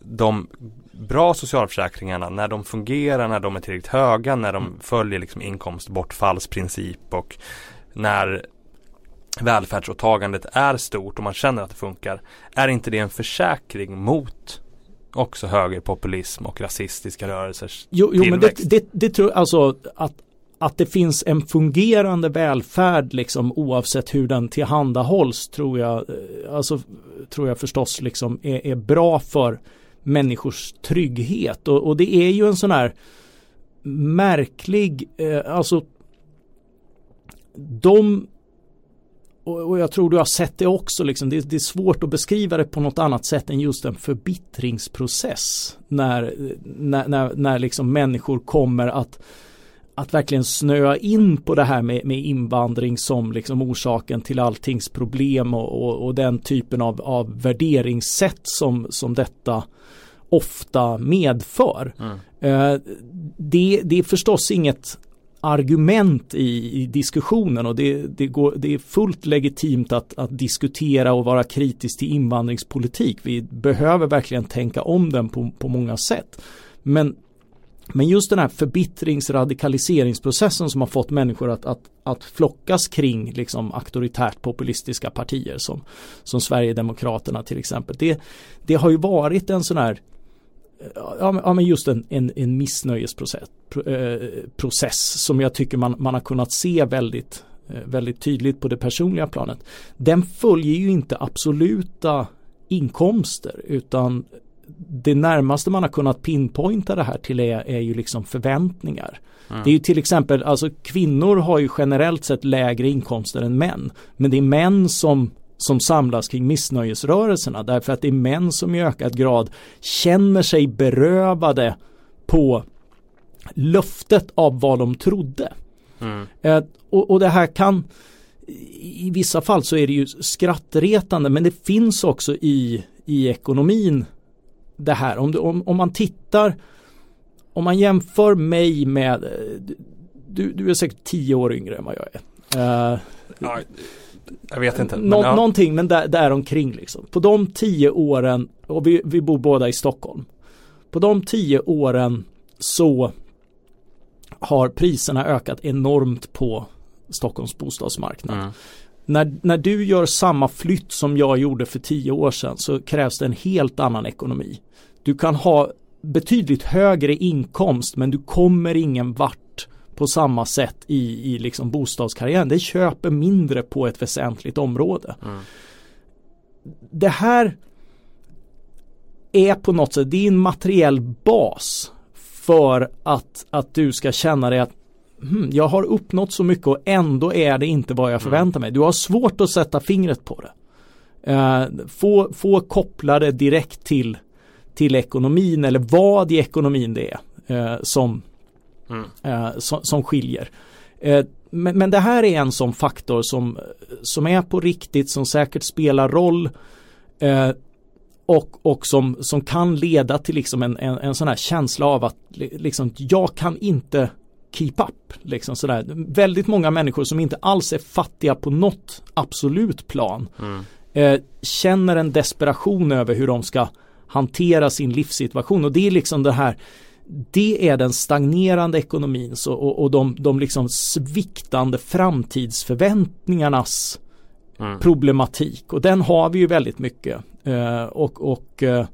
de bra socialförsäkringarna, när de fungerar, när de är tillräckligt höga, när de mm. följer liksom inkomstbortfallsprincip och när välfärdsåtagandet är stort och man känner att det funkar. Är inte det en försäkring mot också högerpopulism och rasistiska rörelsers Jo, jo men det, det, det tror jag alltså att att det finns en fungerande välfärd liksom oavsett hur den tillhandahålls tror jag, eh, alltså, tror jag förstås liksom är, är bra för människors trygghet och, och, det är ju en sån här märklig, eh, alltså de och, jag tror du har sett det också, liksom. det, det, är svårt att beskriva det på något annat sätt än just en förbittringsprocess. När, när, när, när liksom människor kommer att att verkligen snöa in på det här med, med invandring som liksom orsaken till alltings problem och, och, och den typen av, av värderingssätt som, som detta ofta medför. Mm. Eh, det, det är förstås inget argument i, i diskussionen och det, det, går, det är fullt legitimt att, att diskutera och vara kritisk till invandringspolitik. Vi behöver verkligen tänka om den på, på många sätt. Men men just den här förbittringsradikaliseringsprocessen som har fått människor att, att, att flockas kring liksom auktoritärt populistiska partier som, som Sverigedemokraterna till exempel. Det, det har ju varit en sån här Ja men just en, en, en missnöjesprocess eh, process som jag tycker man, man har kunnat se väldigt, eh, väldigt tydligt på det personliga planet. Den följer ju inte absoluta inkomster utan det närmaste man har kunnat pinpointa det här till är, är ju liksom förväntningar. Mm. Det är ju till exempel, alltså kvinnor har ju generellt sett lägre inkomster än män. Men det är män som som samlas kring missnöjesrörelserna därför att det är män som i ökad grad känner sig berövade på löftet av vad de trodde. Mm. Eh, och, och det här kan i vissa fall så är det ju skrattretande men det finns också i, i ekonomin det här. Om, du, om, om man tittar, om man jämför mig med, du, du är säkert tio år yngre än vad jag är. Uh, ja, jag vet inte. Nå, ja. Någonting men där, där omkring liksom. På de tio åren, och vi, vi bor båda i Stockholm. På de tio åren så har priserna ökat enormt på Stockholms bostadsmarknad. Mm. När, när du gör samma flytt som jag gjorde för tio år sedan så krävs det en helt annan ekonomi. Du kan ha betydligt högre inkomst men du kommer ingen vart på samma sätt i, i liksom bostadskarriären. Det köper mindre på ett väsentligt område. Mm. Det här är på något sätt, det är en materiell bas för att, att du ska känna dig att hmm, jag har uppnått så mycket och ändå är det inte vad jag förväntar mig. Du har svårt att sätta fingret på det. Uh, få, få koppla det direkt till, till ekonomin eller vad i ekonomin det är uh, som, mm. uh, som, som, skiljer. Men, men, det här är en sån faktor som, som är på riktigt, som säkert spelar roll och, och som, som kan leda till liksom en, en, en sån här känsla av att liksom, jag kan inte keep up. Liksom sådär. Väldigt många människor som inte alls är fattiga på något absolut plan mm. eh, känner en desperation över hur de ska hantera sin livssituation och det är liksom det här det är den stagnerande ekonomin så, och, och de, de liksom sviktande framtidsförväntningarnas mm. problematik och den har vi ju väldigt mycket eh, och, och eh,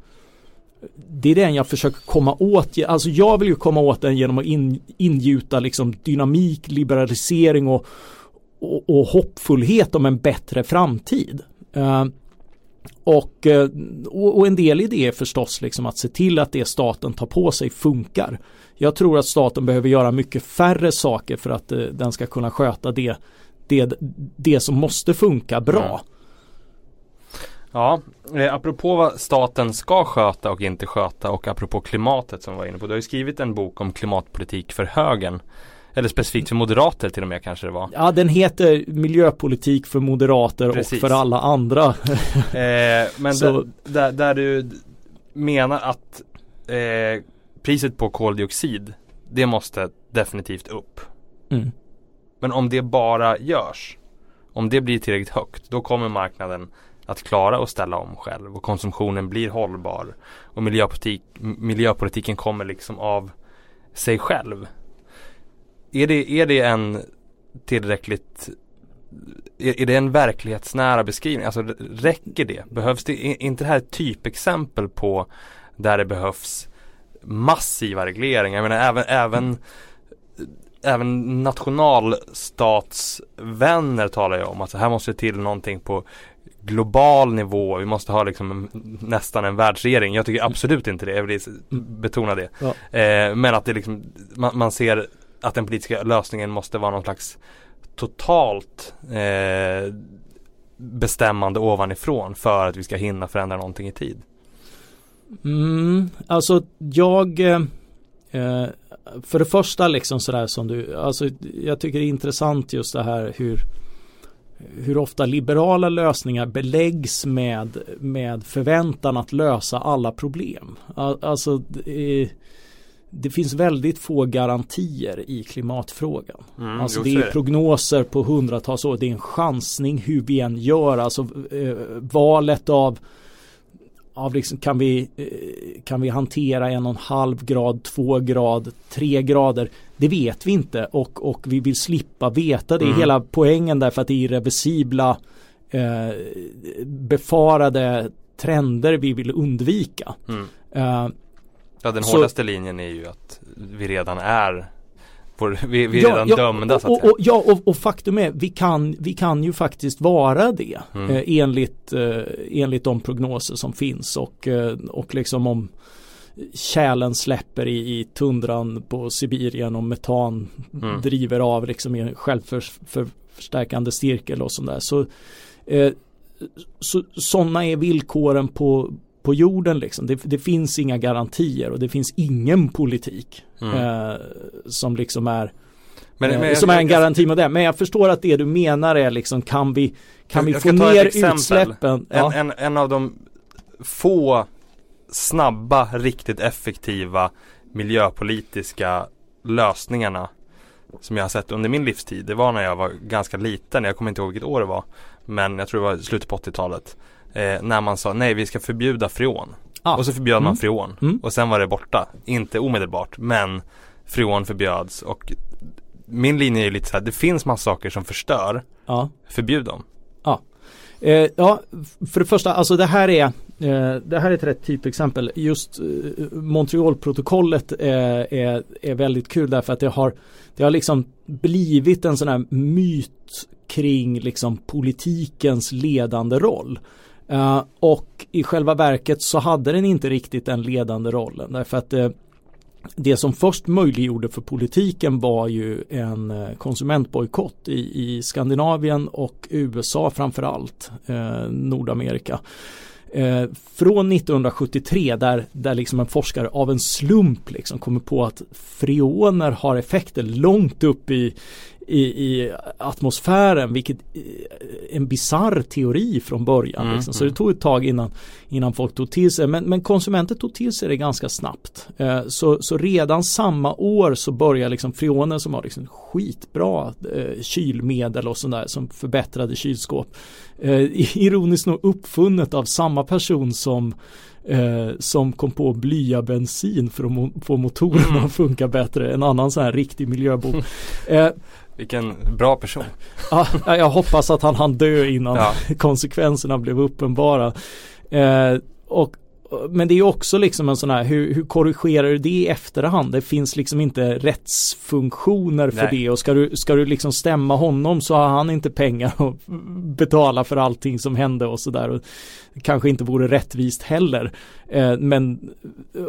det är den jag försöker komma åt. Alltså jag vill ju komma åt den genom att in, ingjuta liksom dynamik, liberalisering och, och, och hoppfullhet om en bättre framtid. Eh, och, eh, och, och, en del i det är förstås liksom att se till att det staten tar på sig funkar. Jag tror att staten behöver göra mycket färre saker för att eh, den ska kunna sköta det, det, det som måste funka bra. Mm. Ja, eh, apropå vad staten ska sköta och inte sköta och apropå klimatet som vi var inne på. Du har ju skrivit en bok om klimatpolitik för högern. Eller specifikt för moderater till och med kanske det var. Ja den heter miljöpolitik för moderater Precis. och för alla andra. eh, men Så... där, där, du menar att eh, priset på koldioxid det måste definitivt upp. Mm. Men om det bara görs, om det blir tillräckligt högt, då kommer marknaden att klara att ställa om själv och konsumtionen blir hållbar och miljöpolitik, miljöpolitiken kommer liksom av sig själv. Är det, är det en tillräckligt är, är det en verklighetsnära beskrivning? Alltså räcker det? Behövs det, är inte det här ett typexempel på där det behövs massiva regleringar? Jag menar även, även även nationalstatsvänner talar ju om att här måste till någonting på global nivå. Vi måste ha liksom en, nästan en världsregering. Jag tycker absolut inte det. Jag vill betona det. Ja. Eh, men att det liksom, man, man, ser att den politiska lösningen måste vara någon slags totalt eh, bestämmande ovanifrån för att vi ska hinna förändra någonting i tid. Mm, alltså jag eh, eh för det första liksom sådär som du, alltså jag tycker det är intressant just det här hur hur ofta liberala lösningar beläggs med, med förväntan att lösa alla problem. Alltså det, finns väldigt få garantier i klimatfrågan. Mm, alltså det är prognoser på hundratals år. Det är en chansning hur vi än gör. Alltså eh, valet av av liksom, kan, vi, eh, kan vi hantera en och en halv grad, två grad, tre grader? Det vet vi inte och, och vi vill slippa veta det. Mm. Hela poängen därför att det är irreversibla eh, befarade trender vi vill undvika. Mm. Eh, ja, den hårdaste så, linjen är ju att vi redan är vi, vi är ja, redan ja, dömda så att säga. Och, ja och, och, faktum är vi kan, vi kan ju faktiskt vara det mm. eh, enligt, eh, enligt de prognoser som finns och, eh, och liksom om kärlen släpper i, i tundran på Sibirien och metan mm. driver av liksom i en självförstärkande cirkel och sådär. Så, eh, så sådana är villkoren på, på jorden liksom. Det, det, finns inga garantier och det finns ingen politik mm. eh, som liksom är men, eh, men, som är en garantimodell. Men jag förstår att det du menar är liksom kan vi kan vi få ner utsläppen? Ja. En, en, en av de få snabba, riktigt effektiva miljöpolitiska lösningarna som jag har sett under min livstid. Det var när jag var ganska liten, jag kommer inte ihåg vilket år det var. Men jag tror det var slutet på 80-talet eh, när man sa nej vi ska förbjuda freon. Ah. Och så förbjöd mm. man freon mm. och sen var det borta. Inte omedelbart men freon förbjöds och min linje är lite så här, det finns massa saker som förstör. Ja. Förbjud dem. Ja. Eh, ja, för det första, alltså det här är eh, det här är ett rätt typexempel. Just eh, Montrealprotokollet är, är, är väldigt kul därför att det har det har liksom blivit en sån här myt kring liksom politikens ledande roll. Uh, och i själva verket så hade den inte riktigt den ledande rollen därför att uh, det som först möjliggjorde för politiken var ju en eh, konsumentbojkott i, i Skandinavien och USA framförallt, Nordamerika. Eh, från 1973 där, där liksom en forskare av en slump liksom kommer på att freoner har effekter långt upp i, i, i atmosfären, vilket eh, en bizarr teori från början. Mm, liksom. Så det tog ett tag innan, innan folk tog till sig, men, men konsumenter tog till sig det ganska snabbt. Eh, så, så redan samma år så börjar liksom freoner som var liksom skitbra eh, kylmedel och sådär som förbättrade kylskåp. Eh, ironiskt nog uppfunnet av samma person som eh, som kom på blya bensin för att mo få motorerna mm. att funka bättre. En annan sån här riktig miljöbov. Eh, vilken bra person. ja, jag hoppas att han hann dö innan ja. konsekvenserna blev uppenbara. Eh, och men det är också liksom en sån här, hur, hur korrigerar du det i efterhand? Det finns liksom inte rättsfunktioner för Nej. det och ska du, ska du liksom stämma honom så har han inte pengar att betala för allting som hände och sådär. Kanske inte vore rättvist heller. Eh, men,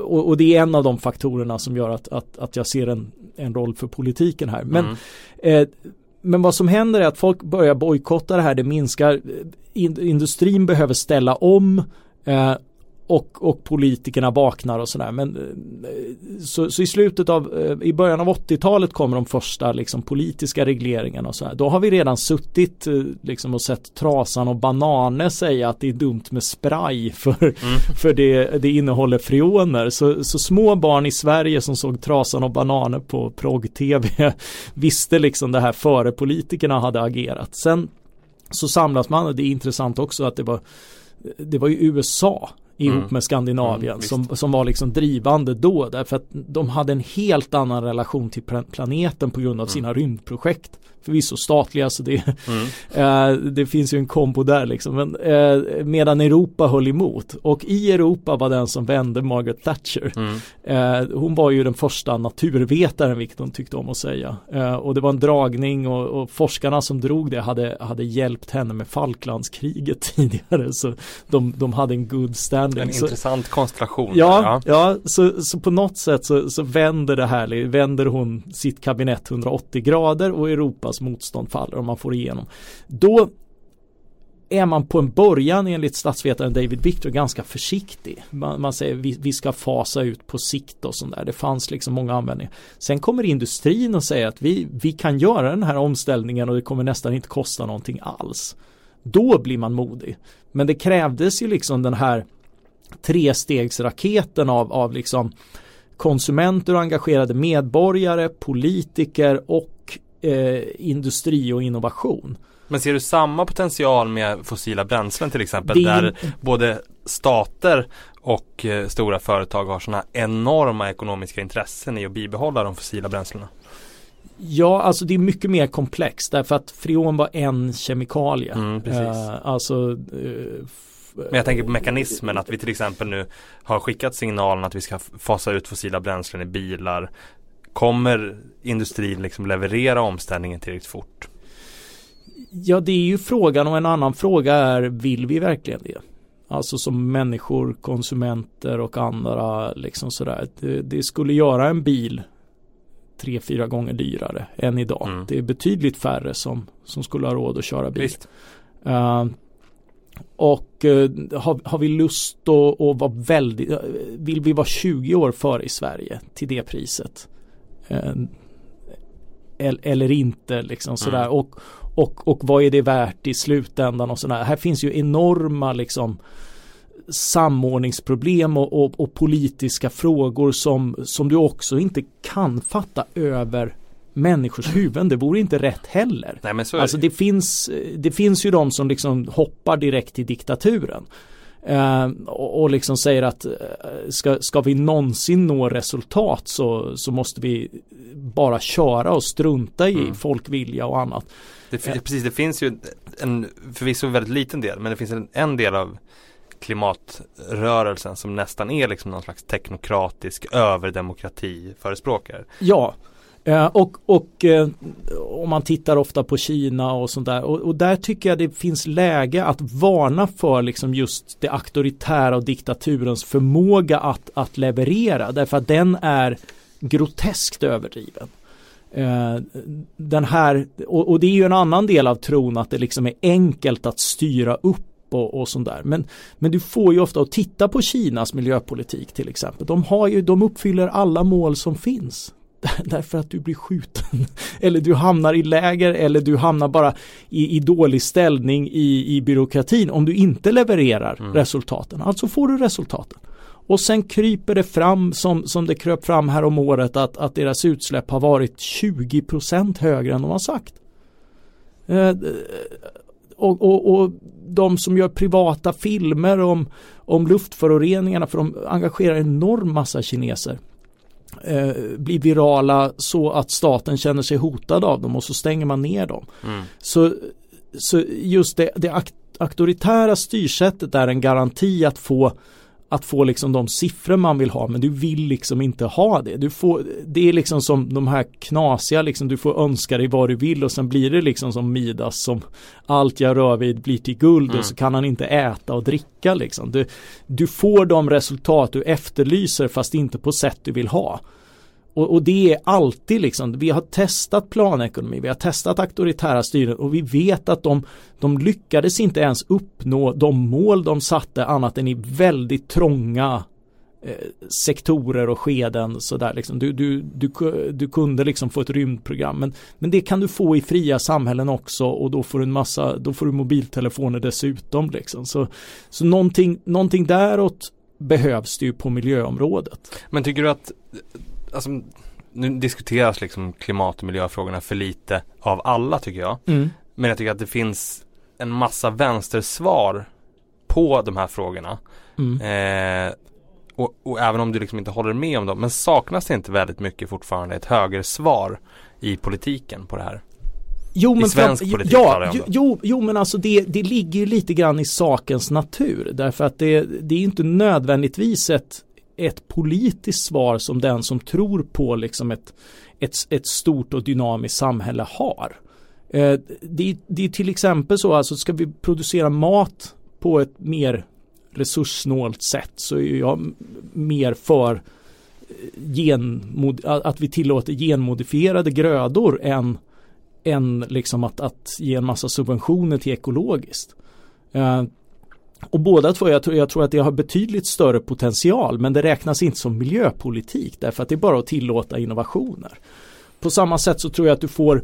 och, och, det är en av de faktorerna som gör att, att, att jag ser en, en roll för politiken här. Men mm. eh, men vad som händer är att folk börjar bojkotta det här, det minskar, industrin behöver ställa om eh, och, och politikerna vaknar och sådär. Men eh, så, så, i slutet av, eh, i början av 80-talet kommer de första liksom, politiska regleringarna och sådär. Då har vi redan suttit eh, liksom, och sett Trasan och Bananer säga att det är dumt med spray för, mm. för det, det innehåller freoner. Så, så små barn i Sverige som såg Trasan och Bananer på progg-tv visste liksom det här före politikerna hade agerat. Sen så samlas man och det är intressant också att det var det var ju USA ihop mm. med Skandinavien mm, som, som var liksom drivande då därför att de hade en helt annan relation till planeten på grund av mm. sina rymdprojekt förvisso statliga så det, mm. eh, det finns ju en kombo där liksom. Men, eh, medan Europa höll emot och i Europa var den som vände Margaret Thatcher. Mm. Eh, hon var ju den första naturvetaren vilket hon tyckte om att säga. Eh, och det var en dragning och, och, forskarna som drog det hade, hade hjälpt henne med Falklandskriget tidigare. Så de, de hade en good standing. En så, intressant konstellation. Ja, ja. ja så, så på något sätt så, så vänder det här, vänder hon sitt kabinett 180 grader och Europa Europas motstånd faller och man får igenom. Då är man på en början enligt statsvetaren David Victor ganska försiktig. Man, man säger vi, vi, ska fasa ut på sikt och sånt där. Det fanns liksom många användningar. Sen kommer industrin och säger att vi, vi kan göra den här omställningen och det kommer nästan inte kosta någonting alls. Då blir man modig. Men det krävdes ju liksom den här trestegsraketen av, av liksom konsumenter och engagerade medborgare, politiker och eh, industri och innovation. Men ser du samma potential med fossila bränslen till exempel? Det... Där både stater och eh, stora företag har sådana enorma ekonomiska intressen i att bibehålla de fossila bränslena? Ja, alltså det är mycket mer komplext därför att freon var en kemikalie. Mm, eh, alltså eh, men jag tänker på mekanismen att vi till exempel nu har skickat signalen att vi ska fasa ut fossila bränslen i bilar. Kommer industrin liksom leverera omställningen tillräckligt fort? Ja, det är ju frågan och en annan fråga är vill vi verkligen det? Alltså som människor, konsumenter och andra liksom sådär. Det, det skulle göra en bil tre, fyra gånger dyrare än idag. Mm. Det är betydligt färre som, som skulle ha råd att köra bil. Uh, och uh, har, har, vi lust att, att vara väldigt, uh, vill vi vara 20 år före i Sverige till det priset? Eh, eller inte liksom sådär. Mm. Och, och, och vad är det värt i slutändan och sådär. Här finns ju enorma liksom samordningsproblem och, och, och, politiska frågor som, som du också inte kan fatta över människors huvuden. Det vore inte rätt heller. Nej, men så alltså det finns, det finns ju de som liksom hoppar direkt till diktaturen. Eh, och, och, liksom säger att eh, ska, ska vi någonsin nå resultat så, så måste vi bara köra och strunta i mm. folkvilja och annat. Det, eh. precis, det finns ju en förvisso väldigt liten del men det finns en, en del av klimatrörelsen som nästan är liksom någon slags teknokratisk överdemokrati förespråkare. Ja, Eh, och, och eh, om man tittar ofta på Kina och sånt där och, och, där tycker jag det finns läge att varna för liksom just det auktoritära och diktaturens förmåga att, att leverera därför att den är groteskt överdriven. Eh, den här, och, och, det är ju en annan del av tron att det liksom är enkelt att styra upp och, och sånt där. Men, men du får ju ofta att titta på Kinas miljöpolitik till exempel. De, har ju, de uppfyller alla mål som finns. Därför att du blir skjuten. Eller du hamnar i läger eller du hamnar bara i, i dålig ställning i, i byråkratin om du inte levererar mm. resultaten. Alltså får du resultaten. Och sen kryper det fram som, som det kröp fram här om året att, att deras utsläpp har varit 20% högre än de har sagt. Eh, och, och, och, de som gör privata filmer om, om luftföroreningarna för de engagerar en enorm massa kineser eh, blir virala så att staten känner sig hotad av dem och så stänger man ner dem. Mm. Så, så just det, det auktoritära styrsättet är en garanti att få att få liksom de siffror man vill ha men du vill liksom inte ha det. Du får, det är liksom som de här knasiga, liksom, du får önska dig vad du vill och sen blir det liksom som Midas som allt jag rör vid blir till guld mm. och så kan han inte äta och dricka liksom. Du, du får de resultat du efterlyser fast inte på sätt du vill ha. Och, och, det är alltid liksom, vi har testat planekonomi, vi har testat auktoritära styren och vi vet att de, de lyckades inte ens uppnå de mål de satte annat än i väldigt trånga eh, sektorer och skeden sådär liksom. Du, du, du, du kunde liksom få ett rymdprogram men, men det kan du få i fria samhällen också och då får du en massa, då får du mobiltelefoner dessutom liksom. Så, så någonting, någonting däråt behövs det ju på miljöområdet. Men tycker du att alltså, nu diskuteras liksom klimat och miljöfrågorna för lite av alla tycker jag. Mm. Men jag tycker att det finns en massa vänstersvar på de här frågorna. Mm. Eh, och, och, även om du liksom inte håller med om dem, men saknas det inte väldigt mycket fortfarande ett högersvar i politiken på det här? Jo, men I svensk fram, politik ja, jo, jo, men alltså det, det ligger lite grann i sakens natur därför att det, det är inte nödvändigtvis ett ett politiskt svar som den som tror på liksom ett, ett, ett stort och dynamiskt samhälle har. Eh, det, det är till exempel så, alltså ska vi producera mat på ett mer resurssnålt sätt så är jag mer för eh, genmod, att vi tillåter genmodifierade grödor än, än liksom att, att ge en massa subventioner till ekologiskt. Eh, och båda två, jag tror, jag tror att det har betydligt större potential men det räknas inte som miljöpolitik därför att det är bara att tillåta innovationer. På samma sätt så tror jag att du får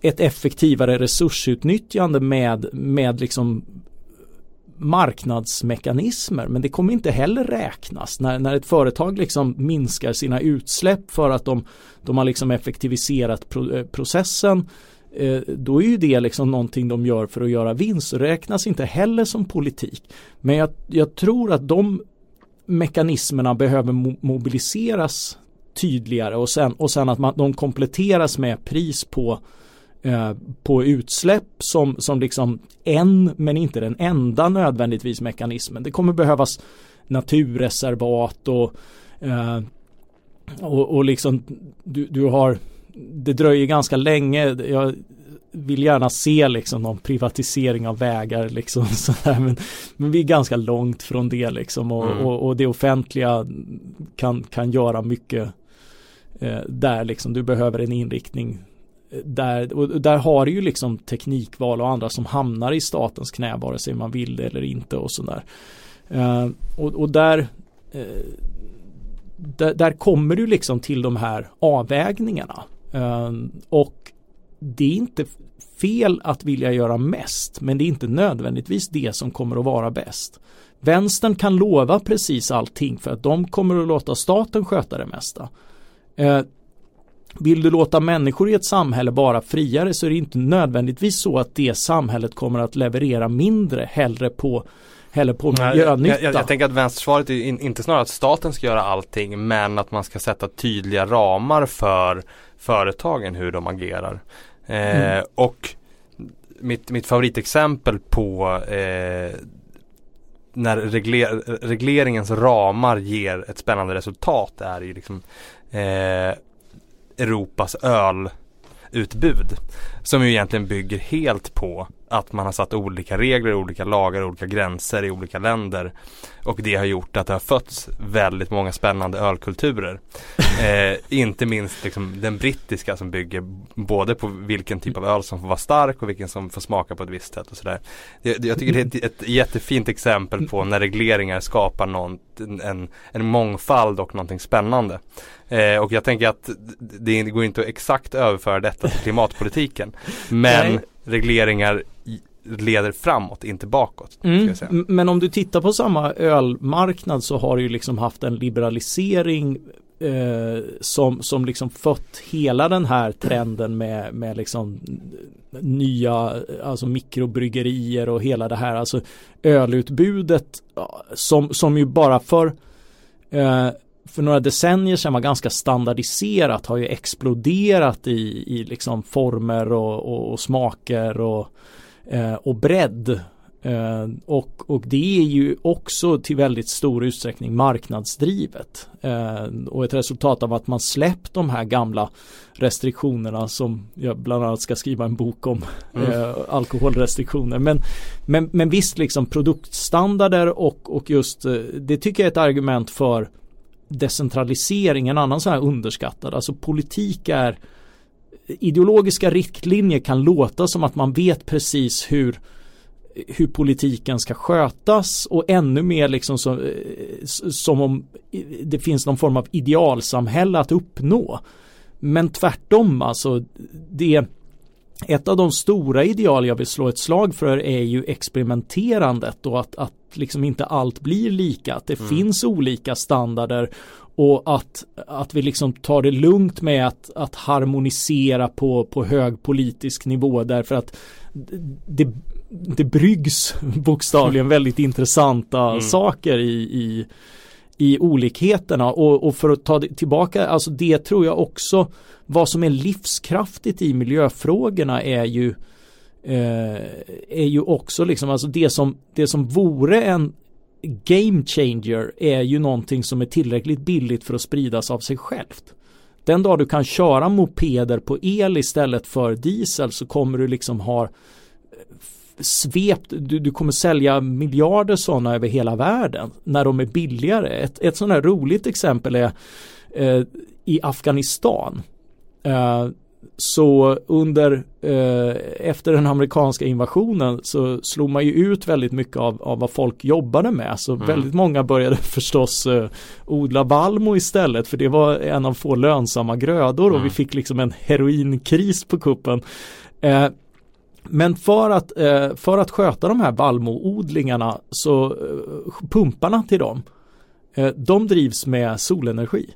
ett effektivare resursutnyttjande med, med liksom marknadsmekanismer men det kommer inte heller räknas när, när ett företag liksom minskar sina utsläpp för att de, de har liksom effektiviserat pro, eh, processen Eh, då är ju det liksom någonting de gör för att göra vinst. Räknas inte heller som politik. Men jag, jag tror att de mekanismerna behöver mo mobiliseras tydligare och sen, och sen att man, de kompletteras med pris på, eh, på utsläpp som, som liksom en men inte den enda nödvändigtvis mekanismen. Det kommer behövas naturreservat och, eh, och, och liksom du, du har det dröjer ganska länge. Jag vill gärna se liksom någon privatisering av vägar liksom sådär. Men, men vi är ganska långt från det liksom och, mm. och, och det offentliga kan, kan göra mycket eh, där liksom. Du behöver en inriktning eh, där, och där har du ju liksom teknikval och andra som hamnar i statens knä vare sig man vill det eller inte och sådär. Eh, och, och där eh, där, där, kommer du liksom till de här avvägningarna. Ehm, och det är inte fel att vilja göra mest men det är inte nödvändigtvis det som kommer att vara bäst. Vänstern kan lova precis allting för att de kommer att låta staten sköta det mesta. Ehm, vill du låta människor i ett samhälle vara friare så är det inte nödvändigtvis så att det samhället kommer att leverera mindre hellre på heller på miljönytta. Jag, jag, jag, tänker att vänstersvaret är in, inte snarare att staten ska göra allting men att man ska sätta tydliga ramar för företagen hur de agerar. Eh, mm. Och mitt, mitt favoritexempel på eh, när regler, regleringens ramar ger ett spännande resultat är ju liksom eh, Europas ölutbud. Som ju egentligen bygger helt på att man har satt olika regler, olika lagar, olika gränser i olika länder. Och det har gjort att det har fötts väldigt många spännande ölkulturer. eh, inte minst liksom den brittiska som bygger både på vilken typ av öl som får vara stark och vilken som får smaka på ett visst sätt och sådär. Jag, jag tycker det är ett, ett jättefint exempel på när regleringar skapar någon, en, en mångfald och någonting spännande. Eh, och jag tänker att det går inte att exakt överföra detta till klimatpolitiken. Men regleringar leder framåt, inte bakåt. Mm. Men om du tittar på samma ölmarknad så har du ju liksom haft en liberalisering eh, som, som liksom fött hela den här trenden med, med liksom nya alltså mikrobryggerier och hela det här alltså ölutbudet som, som ju bara för eh, för några decennier sedan var ganska standardiserat har ju exploderat i, i liksom former och, och, och smaker och, eh, och bredd. Eh, och, och det är ju också till väldigt stor utsträckning marknadsdrivet. Eh, och ett resultat av att man släppt de här gamla restriktionerna som jag bland annat ska skriva en bok om mm. Eh, alkoholrestriktioner. Men, men, men visst liksom produktstandarder och, och just eh, det tycker jag är ett argument för decentralisering, en annan sån här underskattad. Alltså politik är ideologiska riktlinjer kan låta som att man vet precis hur hur politiken ska skötas och ännu mer liksom som, som om det finns någon form av idealsamhälle att uppnå. Men tvärtom alltså det ett av de stora ideal jag vill slå ett slag för är ju experimenterandet och att, att liksom inte allt blir lika, att det mm. finns olika standarder och att, att vi liksom tar det lugnt med att, att harmonisera på, på hög politisk nivå därför att det, det bryggs bokstavligen väldigt intressanta mm. saker i, i, i olikheterna och, och för att ta tillbaka, alltså det tror jag också vad som är livskraftigt i miljöfrågorna är ju Eh, är ju också liksom alltså det som det som vore en game changer är ju någonting som är tillräckligt billigt för att spridas av sig självt. Den dag du kan köra mopeder på el istället för diesel så kommer du liksom ha eh, svept, du, du kommer sälja miljarder sådana över hela världen när de är billigare. Ett, ett sådant här roligt exempel är eh, i Afghanistan. Eh, så under eh, efter den amerikanska invasionen så slog man ju ut väldigt mycket av, av vad folk jobbade med. Så mm. väldigt många började förstås eh, odla valmo istället för det var en av få lönsamma grödor mm. och vi fick liksom en heroinkris på kuppen. Eh, men för att, eh, för att sköta de här vallmoodlingarna så eh, pumparna till dem eh, de drivs med solenergi.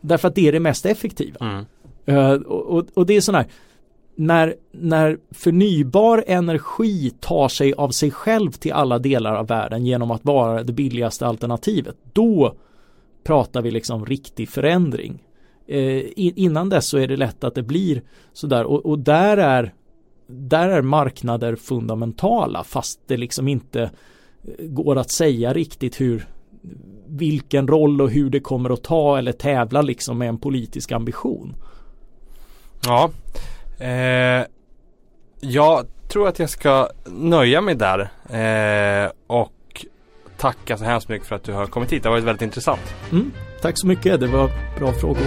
Därför att det är det mest effektiva. Mm. Eh, och, och, och, det är sån här när, när förnybar energi tar sig av sig själv till alla delar av världen genom att vara det billigaste alternativet då pratar vi liksom riktig förändring. Eh, innan dess så är det lätt att det blir sådär och, och där är där är marknader fundamentala fast det liksom inte eh, går att säga riktigt hur vilken roll och hur det kommer att ta eller tävla liksom med en politisk ambition. Ja, eh, jag tror att jag ska nöja mig där eh, och tacka så hemskt mycket för att du har kommit hit. Det har varit väldigt intressant. Mm, tack så mycket, det var bra frågor.